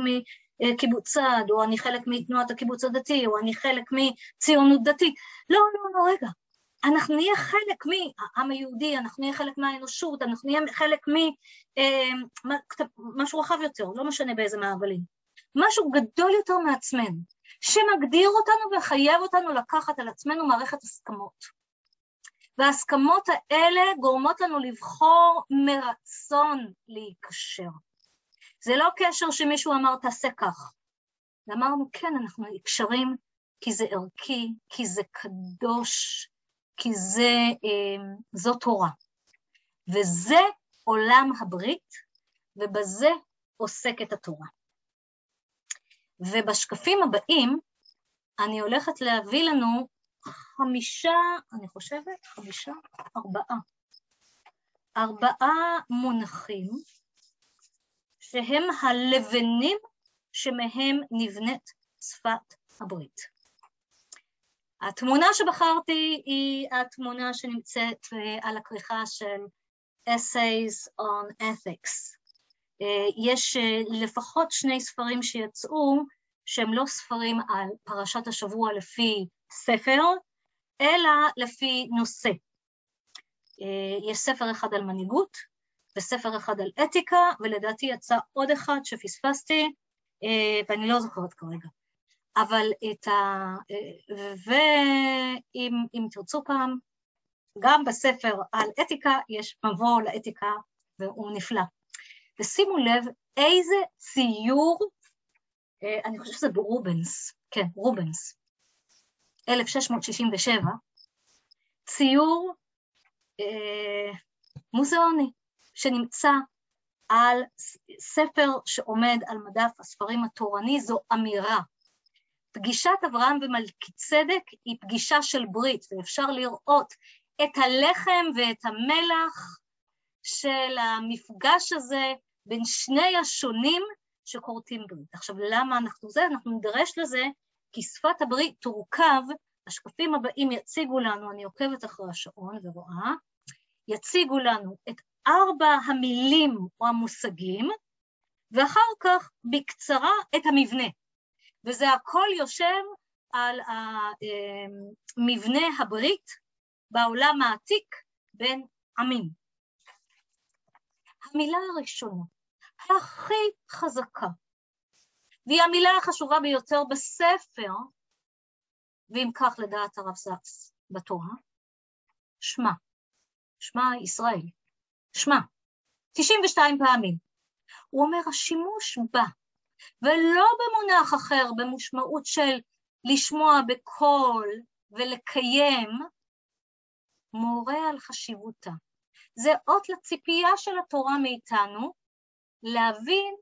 Speaker 3: מקיבוץ צד, או אני חלק מתנועת הקיבוץ הדתי, או אני חלק מציונות דתית. לא, לא, לא, רגע. אנחנו נהיה חלק מהעם היהודי, אנחנו נהיה חלק מהאנושות, אנחנו נהיה חלק ממשהו אה, רחב יותר, לא משנה באיזה מעגלים. משהו גדול יותר מעצמנו, שמגדיר אותנו וחייב אותנו לקחת על עצמנו מערכת הסכמות. וההסכמות האלה גורמות לנו לבחור מרצון להיקשר. זה לא קשר שמישהו אמר תעשה כך. ואמרנו כן, אנחנו נקשרים כי זה ערכי, כי זה קדוש, כי זה, אה, זו תורה. וזה עולם הברית, ובזה עוסקת התורה. ובשקפים הבאים אני הולכת להביא לנו חמישה, אני חושבת, חמישה, ארבעה. ארבעה מונחים שהם הלבנים שמהם נבנית שפת הברית. התמונה שבחרתי היא התמונה שנמצאת אה, על הכריכה של Essays on Ethics. אה, יש אה, לפחות שני ספרים שיצאו שהם לא ספרים על פרשת השבוע לפי ספר, אלא לפי נושא. יש ספר אחד על מנהיגות וספר אחד על אתיקה, ולדעתי יצא עוד אחד שפספסתי, ואני לא זוכרת כרגע. אבל את ה... ואם תרצו פעם, גם בספר על אתיקה יש מבוא לאתיקה והוא נפלא. ושימו לב איזה ציור אה, אני חושבת שזה ברובנס, כן, רובנס, 1667, ציור אה, מוזיאוני שנמצא על ספר שעומד על מדף הספרים התורני, זו אמירה. פגישת אברהם ומלכי צדק היא פגישה של ברית, ואפשר לראות את הלחם ואת המלח של המפגש הזה בין שני השונים שכורתים ברית. עכשיו, למה אנחנו זה? אנחנו נידרש לזה כי שפת הברית תורכב, השקפים הבאים יציגו לנו, אני עוקבת אחרי השעון ורואה, יציגו לנו את ארבע המילים או המושגים, ואחר כך בקצרה את המבנה. וזה הכל יושב על מבנה הברית בעולם העתיק בין עמים. המילה הראשונה, הכי חזקה, והיא המילה החשובה ביותר בספר, ואם כך לדעת הרב זקס בתורה, שמע, שמע ישראל, שמע, 92 פעמים. הוא אומר, השימוש בה, ולא במונח אחר, במשמעות של לשמוע בקול ולקיים, מורה על חשיבותה. זה אות לציפייה של התורה מאיתנו, להבין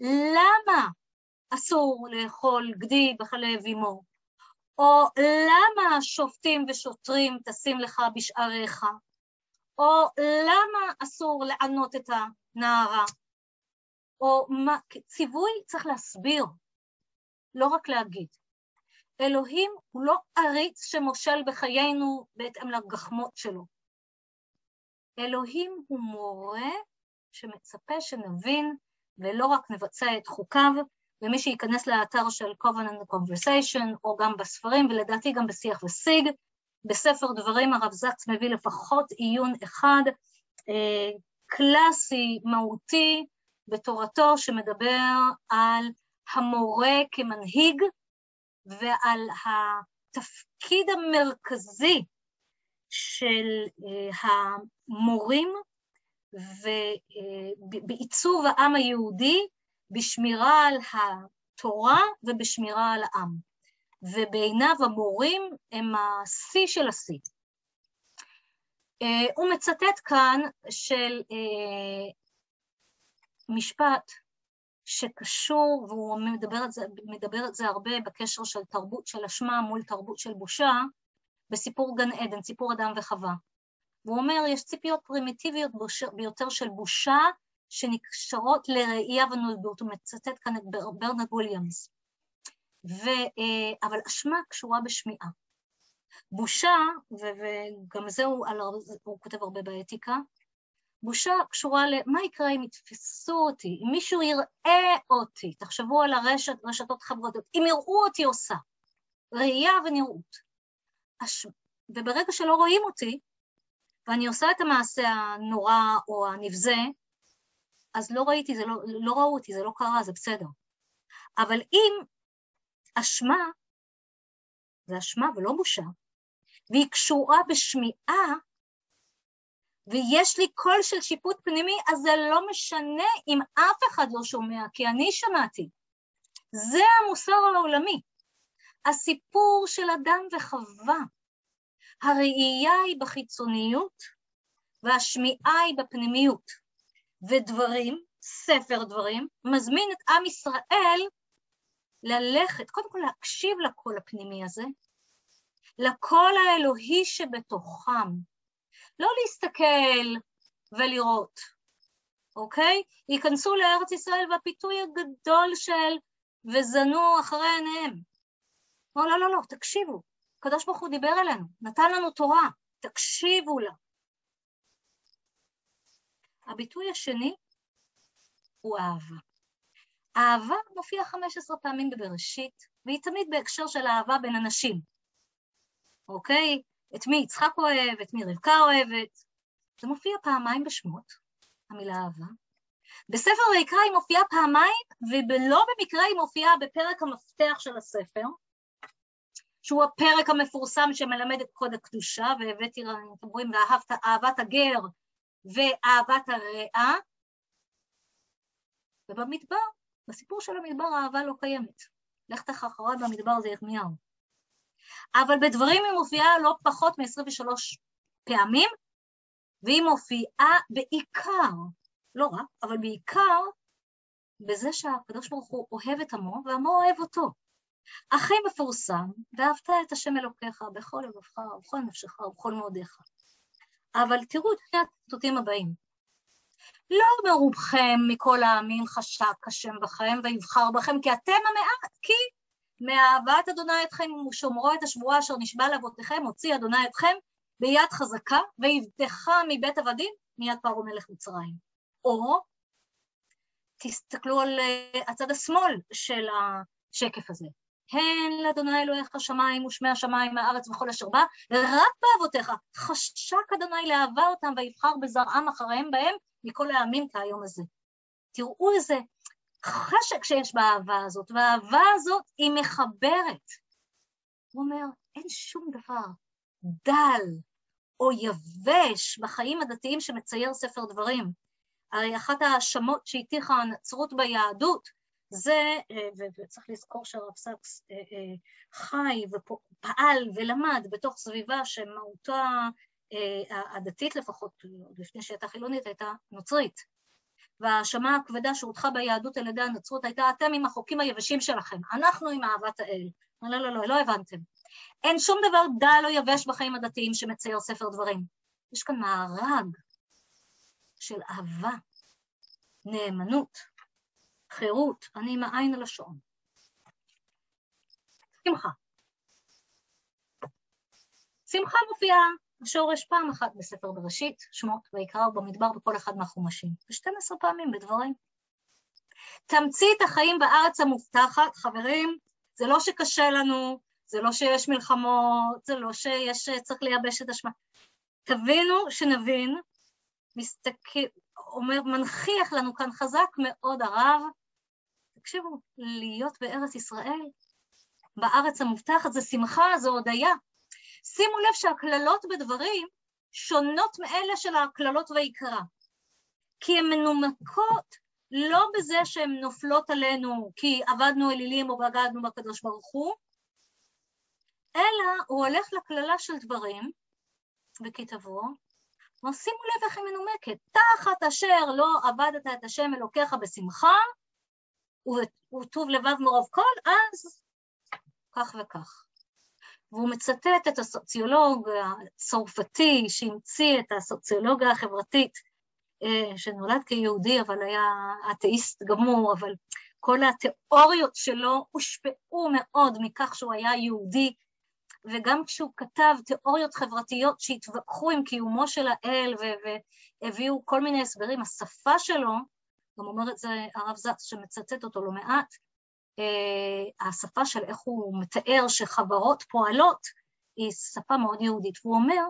Speaker 3: למה אסור לאכול גדי בחלב אמו, או למה שופטים ושוטרים תשים לך בשעריך, או למה אסור לענות את הנערה, או מה, ציווי צריך להסביר, לא רק להגיד. אלוהים הוא לא עריץ שמושל בחיינו בהתאם לגחמות שלו. אלוהים הוא מורה שמצפה שנבין ולא רק נבצע את חוקיו, ומי שייכנס לאתר של Covenant Conversation, או גם בספרים, ולדעתי גם בשיח ושיג, בספר דברים הרב זקס מביא לפחות עיון אחד, אה, קלאסי, מהותי, בתורתו, שמדבר על המורה כמנהיג ועל התפקיד המרכזי של אה, המורים ובעיצוב העם היהודי, בשמירה על התורה ובשמירה על העם. ובעיניו המורים הם השיא של השיא. אה, הוא מצטט כאן של אה, משפט שקשור, והוא מדבר על, זה, מדבר על זה הרבה בקשר של תרבות של אשמה מול תרבות של בושה, בסיפור גן עדן, סיפור אדם וחווה. והוא אומר, יש ציפיות פרימיטיביות ביותר של בושה שנקשרות לראייה ונולדות, הוא מצטט כאן את ברנרד וויליאמס. ו, אה, אבל אשמה קשורה בשמיעה. בושה, וגם זה הוא, הוא כותב הרבה באתיקה, בושה קשורה למה יקרה אם יתפסו אותי, אם מישהו יראה אותי, תחשבו על הרשת, רשתות חברתיות, אם יראו אותי עושה, ראייה ונראות. אש... וברגע שלא רואים אותי, ואני עושה את המעשה הנורא או הנבזה, אז לא ראיתי, זה לא, לא ראו אותי, זה לא קרה, זה בסדר. אבל אם אשמה, זה אשמה ולא בושה, והיא קשורה בשמיעה, ויש לי קול של שיפוט פנימי, אז זה לא משנה אם אף אחד לא שומע, כי אני שמעתי. זה המוסר העולמי. הסיפור של אדם וחווה. הראייה היא בחיצוניות והשמיעה היא בפנימיות. ודברים, ספר דברים, מזמין את עם ישראל ללכת, קודם כל להקשיב לקול הפנימי הזה, לקול האלוהי שבתוכם. לא להסתכל ולראות, אוקיי? ייכנסו לארץ ישראל והפיתוי הגדול של וזנו אחרי עיניהם. לא, לא, לא, לא, תקשיבו. הקדוש ברוך הוא דיבר אלינו, נתן לנו תורה, תקשיבו לה. הביטוי השני הוא אהבה. אהבה מופיעה 15 פעמים בבראשית, והיא תמיד בהקשר של אהבה בין אנשים. אוקיי? את מי יצחק אוהב, את מי רבקה אוהבת. זה מופיע פעמיים בשמות, המילה אהבה. בספר ויקרא היא מופיעה פעמיים, ולא במקרה היא מופיעה בפרק המפתח של הספר, שהוא הפרק המפורסם שמלמד את קוד הקדושה, והבאתי, אתם רואים, ואהבת, אהבת הגר ואהבת הרעה, ובמדבר, בסיפור של המדבר האהבה לא קיימת. לך אחריי במדבר זה ירמיהו. אבל בדברים היא מופיעה לא פחות מ-23 פעמים, והיא מופיעה בעיקר, לא רק, אבל בעיקר בזה שהקדוש ברוך הוא אוהב את עמו ועמו אוהב אותו. הכי מפורסם, ואהבת את השם אלוקיך בכל לבבך ובכל נפשך ובכל מאודיך. אבל תראו את שני הציטוטים הבאים. לא מרובכם מכל העמים חשק השם בכם ויבחר בכם, כי אתם המעט, כי מאהבת אדוני אתכם ושומרו את השבועה אשר נשבע לאבותיכם, הוציא אדוני אתכם ביד חזקה, ויבטחה מבית עבדים מיד פרעה מלך מצרים. או תסתכלו על אה, הצד השמאל של השקף הזה. הן לאדוני אלוהיך שמיים ושמי השמיים הארץ וכל אשר בא, רק באבותיך חשק אדוני לאהבה אותם ויבחר בזרעם אחריהם בהם מכל העמים כהיום הזה. תראו איזה חשק שיש באהבה הזאת, והאהבה הזאת היא מחברת. הוא אומר, אין שום דבר דל או יבש בחיים הדתיים שמצייר ספר דברים. הרי אחת ההאשמות שהטיחה הנצרות ביהדות זה, אה, וצריך לזכור שהרב סקס אה, אה, חי ופעל ולמד בתוך סביבה שמהותה הדתית לפחות, לפני שהייתה חילונית, הייתה נוצרית. וההאשמה הכבדה שהודחה ביהדות על ידי הנצרות הייתה אתם עם החוקים היבשים שלכם, אנחנו עם אהבת האל. לא, לא, לא, לא הבנתם. אין שום דבר דל או יבש בחיים הדתיים שמצייר ספר דברים. יש כאן מארג של אהבה, נאמנות, חירות, אני עם העין על השעון. שמחה. שמחה מופיעה השורש פעם אחת בספר בראשית, שמות ויקרא במדבר בכל אחד מהחומשים, ו-12 פעמים בדברים. תמצית החיים בארץ המובטחת, חברים, זה לא שקשה לנו, זה לא שיש מלחמות, זה לא שיש, צריך לייבש את השמה. תבינו, שנבין, מסתכל, אומר, מנכיח לנו כאן חזק מאוד הרב, תקשיבו, להיות בארץ ישראל, בארץ המובטחת, זה שמחה, זו הודיה. שימו לב שהקללות בדברים שונות מאלה של הקללות ויקרא, כי הן מנומקות לא בזה שהן נופלות עלינו כי עבדנו אלילים או בגדנו בקדוש ברוך הוא, אלא הוא הולך לקללה של דברים, וכתבו, ושימו לב איך היא מנומקת, תחת אשר לא עבדת את השם אלוקיך בשמחה, וטוב לבב מרוב כל, אז כך וכך. והוא מצטט את הסוציולוג הצרפתי שהמציא את הסוציולוגיה החברתית, אה, שנולד כיהודי אבל היה אתאיסט גמור, אבל כל התיאוריות שלו הושפעו מאוד מכך שהוא היה יהודי, וגם כשהוא כתב תיאוריות חברתיות שהתווכחו עם קיומו של האל והביאו כל מיני הסברים, השפה שלו, גם אומר את זה הרב זקס שמצטט אותו לא מעט, השפה של איך הוא מתאר שחברות פועלות היא שפה מאוד יהודית, והוא אומר,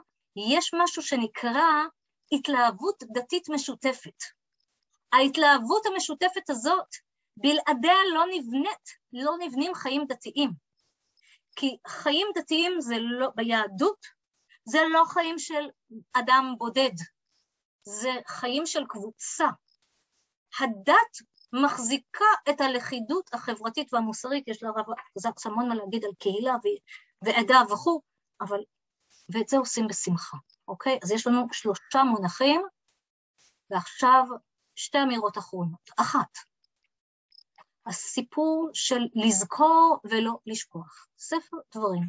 Speaker 3: יש משהו שנקרא התלהבות דתית משותפת. ההתלהבות המשותפת הזאת, בלעדיה לא נבנית, לא נבנים חיים דתיים. כי חיים דתיים זה לא, ביהדות זה לא חיים של אדם בודד, זה חיים של קבוצה. הדת מחזיקה את הלכידות החברתית והמוסרית, יש לרב זקס המון מה להגיד על קהילה ועדה וכו', אבל, ואת זה עושים בשמחה, אוקיי? אז יש לנו שלושה מונחים, ועכשיו שתי אמירות אחרונות. אחת, הסיפור של לזכור ולא לשכוח. ספר דברים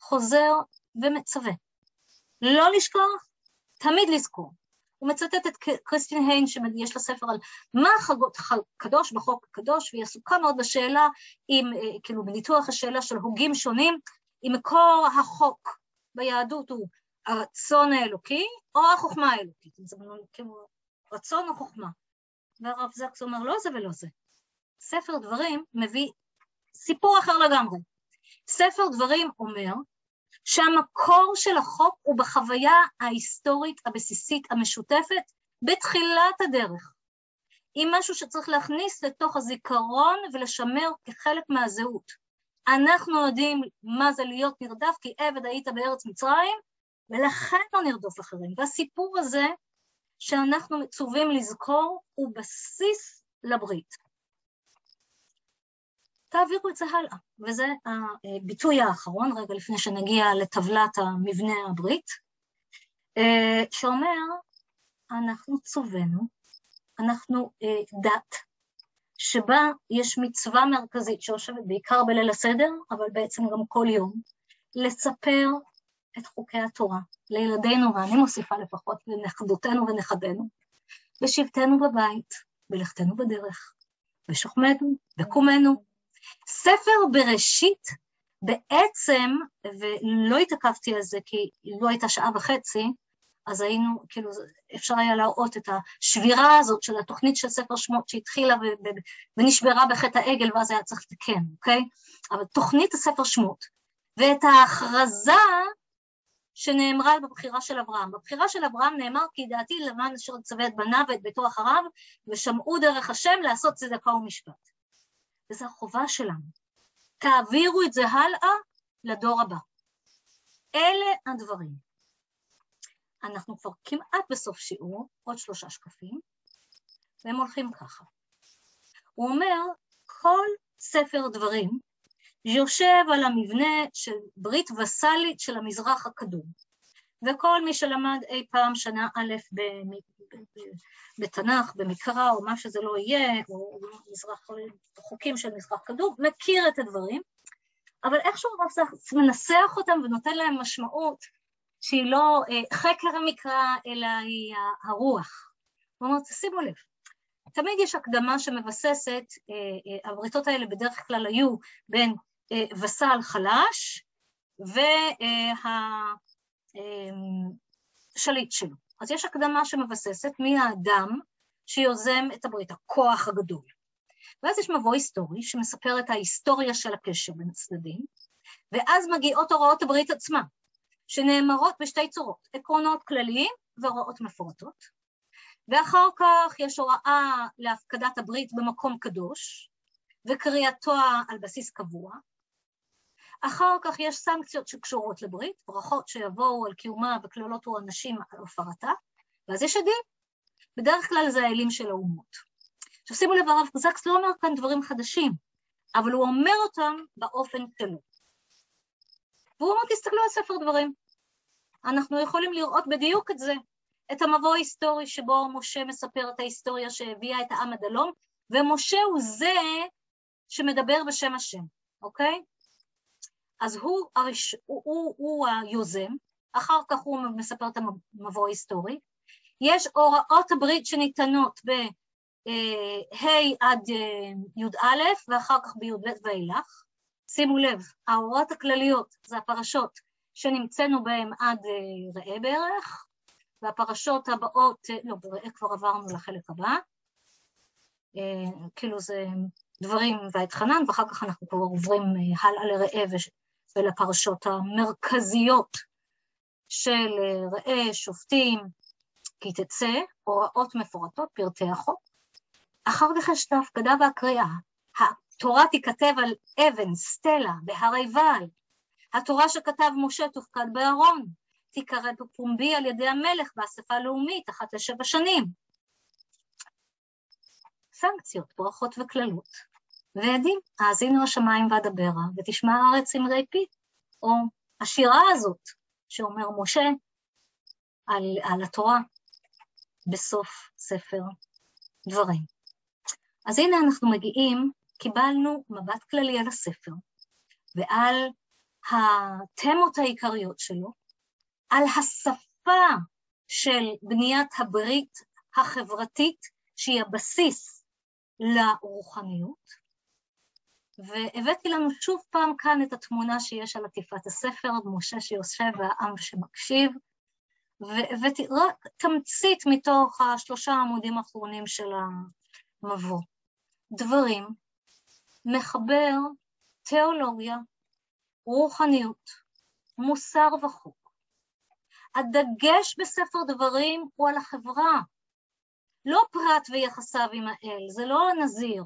Speaker 3: חוזר ומצווה. לא לשכוח, תמיד לזכור. הוא מצטט את קריסטין היין, שיש לה ספר על מה החגות קדוש בחוק הקדוש, והיא עסוקה מאוד בשאלה, עם, אה, כאילו בניתוח השאלה של הוגים שונים, אם מקור החוק ביהדות הוא הרצון האלוקי או החוכמה האלוקית, זה כאילו רצון או חוכמה. והרב זקס אומר לא זה ולא זה. ספר דברים מביא סיפור אחר לגמרי. ספר דברים אומר שהמקור של החוק הוא בחוויה ההיסטורית הבסיסית המשותפת בתחילת הדרך, עם משהו שצריך להכניס לתוך הזיכרון ולשמר כחלק מהזהות. אנחנו יודעים מה זה להיות נרדף, כי עבד היית בארץ מצרים, ולכן לא נרדוף אחרים. והסיפור הזה שאנחנו מצווים לזכור הוא בסיס לברית. תעבירו את זה הלאה. וזה הביטוי האחרון, רגע לפני שנגיע לטבלת המבנה הברית, אה, שאומר, אנחנו צווינו, אנחנו אה, דת, שבה יש מצווה מרכזית שיושבת בעיקר בליל הסדר, אבל בעצם גם כל יום, לספר את חוקי התורה לילדינו, ואני מוסיפה לפחות לנכדותינו ונכדינו, בשבתנו בבית, בלכתנו בדרך, בשוכמנו, בקומנו, ספר בראשית בעצם, ולא התעכבתי על זה כי לא הייתה שעה וחצי, אז היינו, כאילו, אפשר היה להראות את השבירה הזאת של התוכנית של ספר שמות שהתחילה ונשברה בחטא העגל ואז היה צריך לתקן, אוקיי? אבל תוכנית הספר שמות, ואת ההכרזה שנאמרה בבחירה של אברהם. בבחירה של אברהם נאמר כי דעתי למען אשר יצווה את בניו ואת ביתו אחריו, ושמעו דרך השם לעשות צדקה ומשפט. וזו החובה שלנו. תעבירו את זה הלאה לדור הבא. אלה הדברים. אנחנו כבר כמעט בסוף שיעור, עוד שלושה שקפים, והם הולכים ככה. הוא אומר, כל ספר דברים יושב על המבנה של ברית וסאלית של המזרח הקדום. וכל מי שלמד אי פעם שנה א' בתנ"ך, במקרא, או מה שזה לא יהיה, או מזרח, חוקים של מזרח קדום, מכיר את הדברים, אבל איכשהו הרב זקס מנסח אותם ונותן להם משמעות שהיא לא אה, חקר המקרא, אלא היא הרוח. הוא אומר, תשימו לב, תמיד יש הקדמה שמבססת, אה, אה, הבריתות האלה בדרך כלל היו בין וסל חלש והשליט שלו. אז יש הקדמה שמבססת מי האדם שיוזם את הברית, הכוח הגדול. ואז יש מבוא היסטורי שמספר את ההיסטוריה של הקשר בין הצדדים, ואז מגיעות הוראות הברית עצמה, שנאמרות בשתי צורות, עקרונות כלליים והוראות מפורטות, ואחר כך יש הוראה להפקדת הברית במקום קדוש, וקריאתו על בסיס קבוע, אחר כך יש סנקציות שקשורות לברית, ברכות שיבואו על קיומה וקללות אנשים על הפרתה, ואז יש עדים. בדרך כלל זה האלים של האומות. עכשיו שימו לב, הרב זקס לא אומר כאן דברים חדשים, אבל הוא אומר אותם באופן שלו. והוא אומר, תסתכלו על ספר דברים. אנחנו יכולים לראות בדיוק את זה, את המבוא ההיסטורי שבו משה מספר את ההיסטוריה שהביאה את העם עד הלום, ומשה הוא זה שמדבר בשם השם, אוקיי? אז הוא, הראש, הוא, הוא, הוא היוזם, אחר כך הוא מספר את המבוא ההיסטורי. יש הוראות הברית שניתנות בה' עד אה, י"א ואחר כך בי"ב ואילך. שימו לב, ההוראות הכלליות זה הפרשות שנמצאנו בהן עד אה, ראה בערך, והפרשות הבאות, אה, לא, בראה כבר עברנו לחלק הבא, כאילו זה דברים ואתחנן, ואחר כך אנחנו כבר עוברים הלאה לראה ולפרשות המרכזיות של ראה, שופטים, כי תצא, הוראות מפורטות, פרטי החוק. אחר כך יש את ההפקדה והקריאה. התורה תיכתב על אבן, סטלה, בהרי ועל. התורה שכתב משה תופקד בארון. תיקרא בפומבי על ידי המלך באספה הלאומית אחת לשבע שנים. סנקציות, ברכות וקללות. ועדים, האזינו השמיים ואדברה, ותשמע הארץ אמרי פי, או השירה הזאת שאומר משה על, על התורה בסוף ספר דברים. אז הנה אנחנו מגיעים, קיבלנו מבט כללי על הספר ועל התמות העיקריות שלו, על השפה של בניית הברית החברתית שהיא הבסיס לרוחניות, והבאתי לנו שוב פעם כאן את התמונה שיש על עטיפת הספר, משה שיושב והעם שמקשיב, והבאתי רק תמצית מתוך השלושה העמודים האחרונים של המבוא. דברים, מחבר תיאולוגיה, רוחניות, מוסר וחוק. הדגש בספר דברים הוא על החברה, לא פרט ויחסיו עם האל, זה לא הנזיר.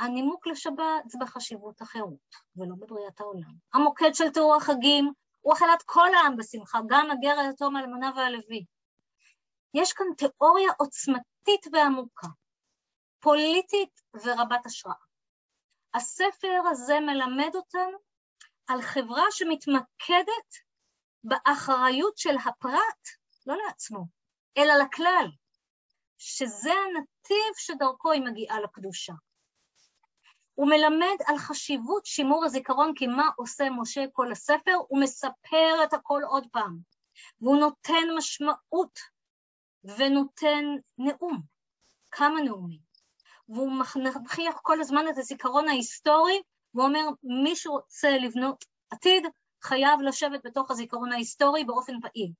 Speaker 3: הנימוק לשבת זה בחשיבות החירות, ולא בבריאת העולם. המוקד של תיאור החגים הוא אכילת כל העם בשמחה, גם הגר, היתום, האלמנה והלוי. יש כאן תיאוריה עוצמתית ועמוקה, פוליטית ורבת השראה. הספר הזה מלמד אותנו על חברה שמתמקדת באחריות של הפרט, לא לעצמו, אלא לכלל, שזה הנתיב שדרכו היא מגיעה לקדושה. הוא מלמד על חשיבות שימור הזיכרון, כי מה עושה משה כל הספר? הוא מספר את הכל עוד פעם, והוא נותן משמעות ונותן נאום, כמה נאומים, והוא מכריח כל הזמן את הזיכרון ההיסטורי, והוא אומר, מי שרוצה לבנות עתיד, חייב לשבת בתוך הזיכרון ההיסטורי באופן פעיל.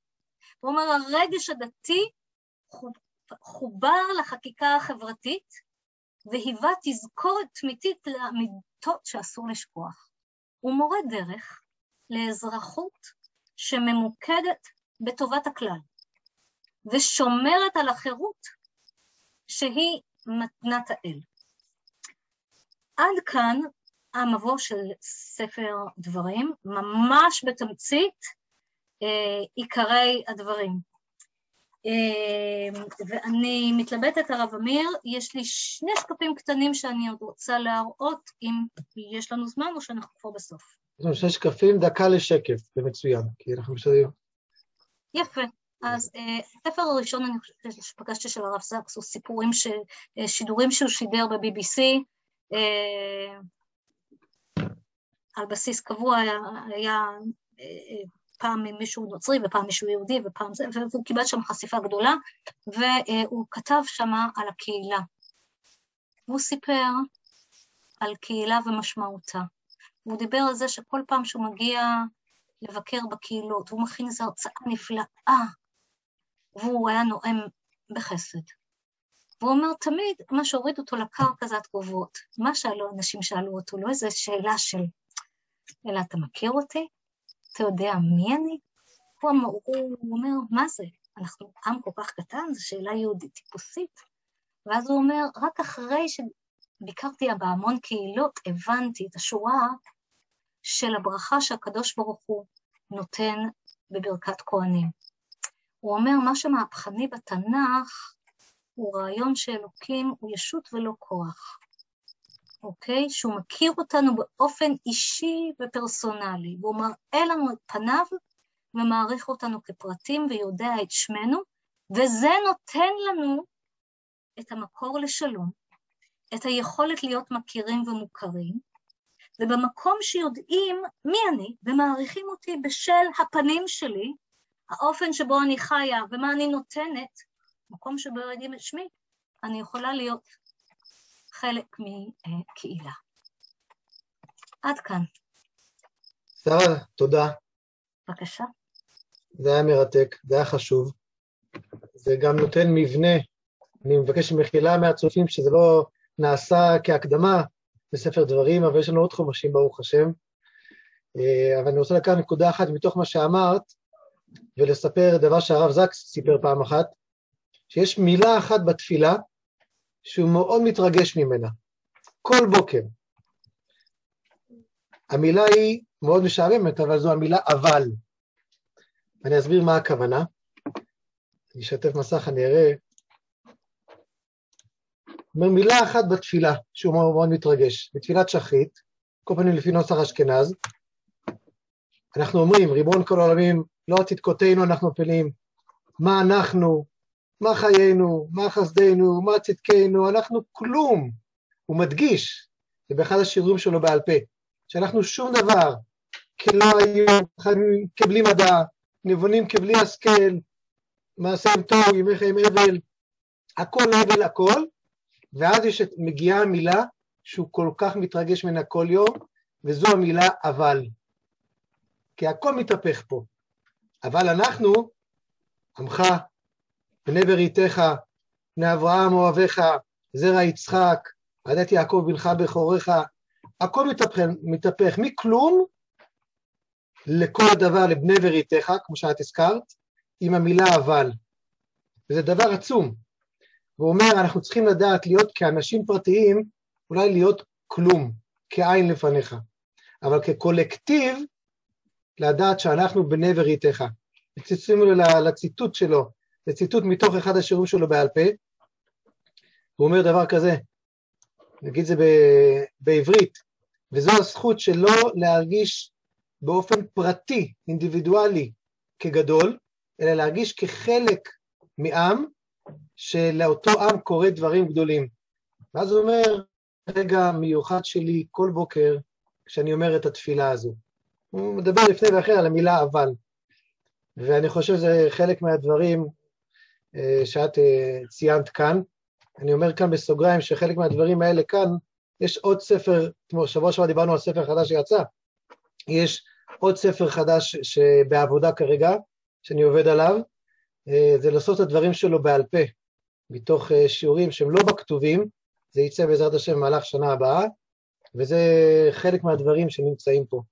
Speaker 3: הוא אומר, הרגש הדתי חובר לחקיקה החברתית, והיווה תזכורת תמיתית לאמיתות שאסור לשכוח. הוא מורה דרך לאזרחות שממוקדת בטובת הכלל, ושומרת על החירות שהיא מתנת האל. עד כאן המבוא של ספר דברים, ממש בתמצית אה, עיקרי הדברים. אמ, ואני מתלבטת הרב אמיר, יש לי שני שקפים קטנים שאני עוד רוצה להראות, אם יש לנו זמן או שאנחנו כבר בסוף.
Speaker 2: יש לנו שני שקפים, דקה לשקף, זה מצוין, כי אנחנו משתדלים.
Speaker 3: יפה. אז הספר אה, הראשון, אני חושבת שפגשתי של הרב זקס, הוא סיפורים, ש... אה, שידורים שהוא שידר ב-BBC, אה, על בסיס קבוע היה פעם מישהו נוצרי ופעם מישהו יהודי ופעם זה, והוא קיבל שם חשיפה גדולה, והוא כתב שם על הקהילה. והוא סיפר על קהילה ומשמעותה. והוא דיבר על זה שכל פעם שהוא מגיע לבקר בקהילות, הוא מכין איזו הרצאה נפלאה, והוא היה נואם בחסד. והוא אומר, תמיד מה שהוריד אותו לקרקע זה התגובות. מה שאלו אנשים שאלו אותו, לא איזו שאלה של, אלא אתה מכיר אותי? אתה יודע מי אני? הוא, אמר, הוא אומר, מה זה? אנחנו עם כל כך קטן, זו שאלה יהודית טיפוסית. ואז הוא אומר, רק אחרי שביקרתי בהמון קהילות, הבנתי את השורה של הברכה שהקדוש ברוך הוא נותן בברכת כהנים. הוא אומר, מה שמהפכני בתנ"ך הוא רעיון שאלוקים הוא ישות ולא כוח. אוקיי? שהוא מכיר אותנו באופן אישי ופרסונלי, והוא מראה לנו את פניו ומעריך אותנו כפרטים ויודע את שמנו, וזה נותן לנו את המקור לשלום, את היכולת להיות מכירים ומוכרים, ובמקום שיודעים מי אני ומעריכים אותי בשל הפנים שלי, האופן שבו אני חיה ומה אני נותנת, מקום שבו יודעים את שמי, אני יכולה להיות חלק מקהילה. עד כאן.
Speaker 2: שרה, תודה.
Speaker 3: בבקשה.
Speaker 2: זה היה מרתק, זה היה חשוב. זה גם נותן מבנה. אני מבקש מחילה מהצופים שזה לא נעשה כהקדמה בספר דברים, אבל יש לנו עוד חומשים, ברוך השם. אה, אבל אני רוצה לקחת נקודה אחת מתוך מה שאמרת, ולספר דבר שהרב זקס סיפר פעם אחת, שיש מילה אחת בתפילה שהוא מאוד מתרגש ממנה, כל בוקר. המילה היא מאוד משעממת, אבל זו המילה אבל. אני אסביר מה הכוונה. אני אשתף מסך, אני אראה. אומר מילה אחת בתפילה, שהוא מאוד, מתרגש, בתפילת שחרית, כל פנים לפי נוסח אשכנז, אנחנו אומרים, ריבון כל העולמים, לא עתידקותינו אנחנו מפילים, מה אנחנו, מה חיינו, מה חסדנו, מה צדקנו, אנחנו כלום. הוא מדגיש, זה באחד השיעורים שלו בעל פה, שאנחנו שום דבר, כלא היו, כבלי מדע, נבונים כבלי השכל, מעשיהם טוב, ימי חיים אבל, הכל אבל הכל, ואז יש, מגיעה המילה שהוא כל כך מתרגש ממנה כל יום, וזו המילה אבל. כי הכל מתהפך פה. אבל אנחנו, עמך, בני בריתך, בני אברהם אוהביך, זרע יצחק, עדת יעקב בנך בכוריך, הכל מתהפך, מתהפך מכלום לכל הדבר לבני בריתך, כמו שאת הזכרת, עם המילה אבל. וזה דבר עצום. והוא אומר, אנחנו צריכים לדעת להיות כאנשים פרטיים, אולי להיות כלום, כעין לפניך. אבל כקולקטיב, לדעת שאנחנו בני בריתך. שימו לציטוט שלו, זה ציטוט מתוך אחד השיעורים שלו בעל פה, הוא אומר דבר כזה, נגיד זה ב- בעברית, וזו הזכות שלו להרגיש באופן פרטי, אינדיבידואלי, כגדול, אלא להרגיש כחלק מעם, שלאותו עם קורה דברים גדולים. ואז הוא אומר, רגע מיוחד שלי כל בוקר, כשאני אומר את התפילה הזו. הוא מדבר לפני ואחרי על המילה אבל. ואני חושב שזה חלק מהדברים שאת אה, ציינת כאן. אני אומר כאן בסוגריים שחלק מהדברים האלה כאן, יש עוד ספר, כמו שבוע שעבר דיברנו על ספר חדש שיצא, יש עוד ספר חדש שבעבודה כרגע, שאני עובד עליו, אה, זה לעשות את הדברים שלו בעל פה, מתוך שיעורים שהם לא בכתובים, זה יצא בעזרת השם במהלך שנה הבאה, וזה חלק מהדברים שנמצאים פה.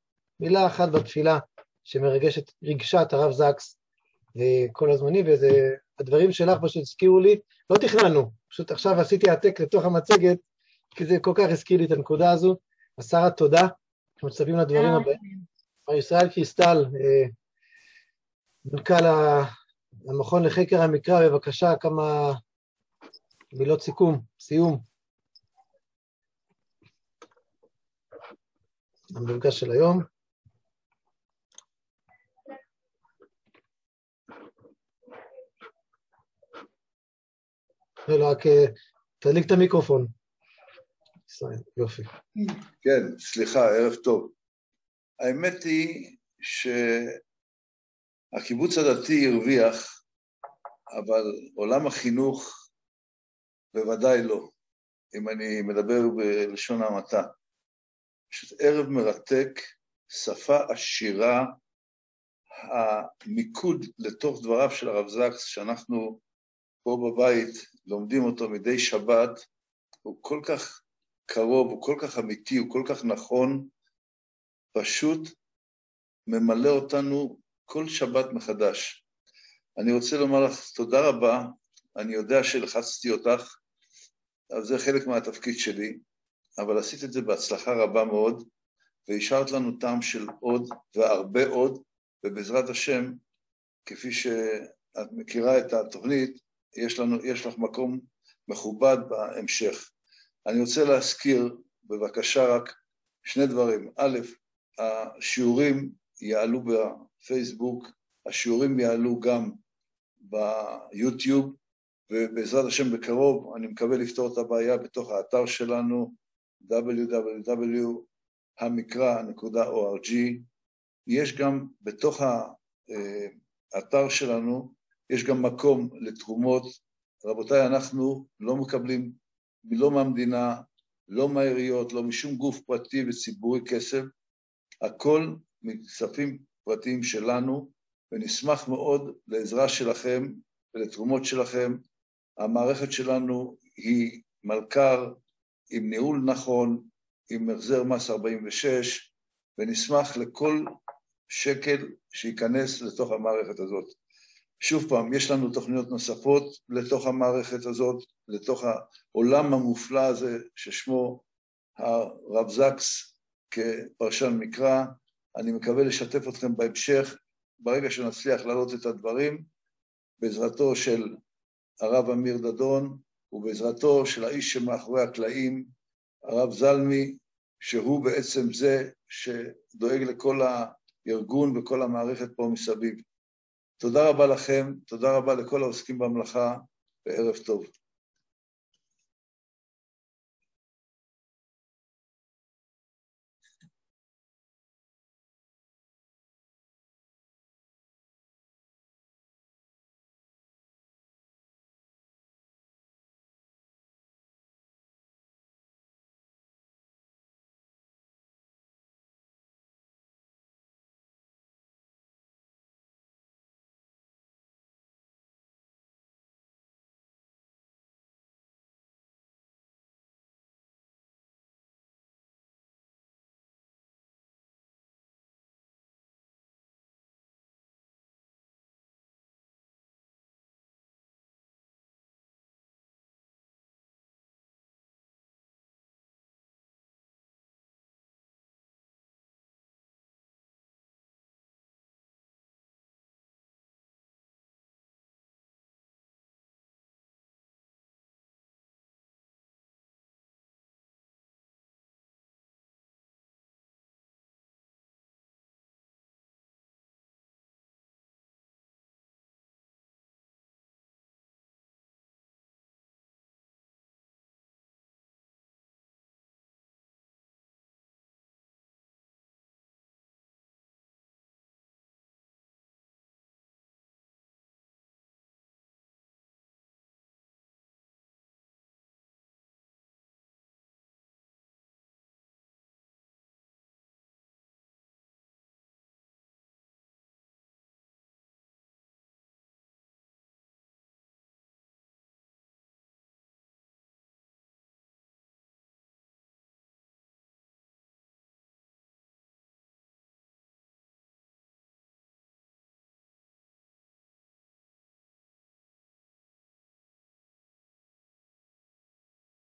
Speaker 2: מילה אחת בתפילה שמרגשת, ריגשה את הרב זקס כל הזמנים, וזה, הדברים שלך פשוט הזכירו לי, לא תכננו, פשוט עכשיו עשיתי העתק לתוך המצגת, כי זה כל כך הזכיר לי את הנקודה הזו. אז שרה, תודה, אנחנו מצפים לדברים הבאים. מר ישראל קריסטל, אה, מנכ"ל המכון לחקר המקרא, בבקשה, כמה מילות סיכום, סיום. המפגש של היום. רק אה, תדליק את המיקרופון. יופי.
Speaker 4: כן, סליחה, ערב טוב. האמת היא שהקיבוץ הדתי הרוויח, אבל עולם החינוך בוודאי לא, אם אני מדבר בלשון המעטה. פשוט ערב מרתק, שפה עשירה, המיקוד לתוך דבריו של הרב זקס, שאנחנו פה בבית לומדים אותו מדי שבת, הוא כל כך קרוב, הוא כל כך אמיתי, הוא כל כך נכון, פשוט ממלא אותנו כל שבת מחדש. אני רוצה לומר לך תודה רבה, אני יודע שלחצתי אותך, אבל זה חלק מהתפקיד שלי, אבל עשית את זה בהצלחה רבה מאוד, והשארת לנו טעם של עוד והרבה עוד, ובעזרת השם, כפי שאת מכירה את התוכנית, יש, לנו, יש לך מקום מכובד בהמשך. אני רוצה להזכיר בבקשה רק שני דברים. א', השיעורים יעלו בפייסבוק, השיעורים יעלו גם ביוטיוב, ובעזרת השם בקרוב אני מקווה לפתור את הבעיה בתוך האתר שלנו www.המקרא.org. יש גם בתוך האתר שלנו יש גם מקום לתרומות. רבותיי, אנחנו לא מקבלים, לא מהמדינה, לא מהעיריות, לא משום גוף פרטי וציבורי כסף, הכל מכספים פרטיים שלנו, ונשמח מאוד לעזרה שלכם ולתרומות שלכם. המערכת שלנו היא מלכ"ר עם ניהול נכון, עם החזר מס 46, ונשמח לכל שקל שייכנס לתוך המערכת הזאת. שוב פעם, יש לנו תוכניות נוספות לתוך המערכת הזאת, לתוך העולם המופלא הזה ששמו הרב זקס כפרשן מקרא. אני מקווה לשתף אתכם בהמשך. ברגע שנצליח להעלות את הדברים, בעזרתו של הרב אמיר דדון ובעזרתו של האיש שמאחורי הקלעים, הרב זלמי, שהוא בעצם זה שדואג לכל הארגון וכל המערכת פה מסביב. תודה רבה לכם, תודה רבה לכל העוסקים במלאכה, וערב טוב.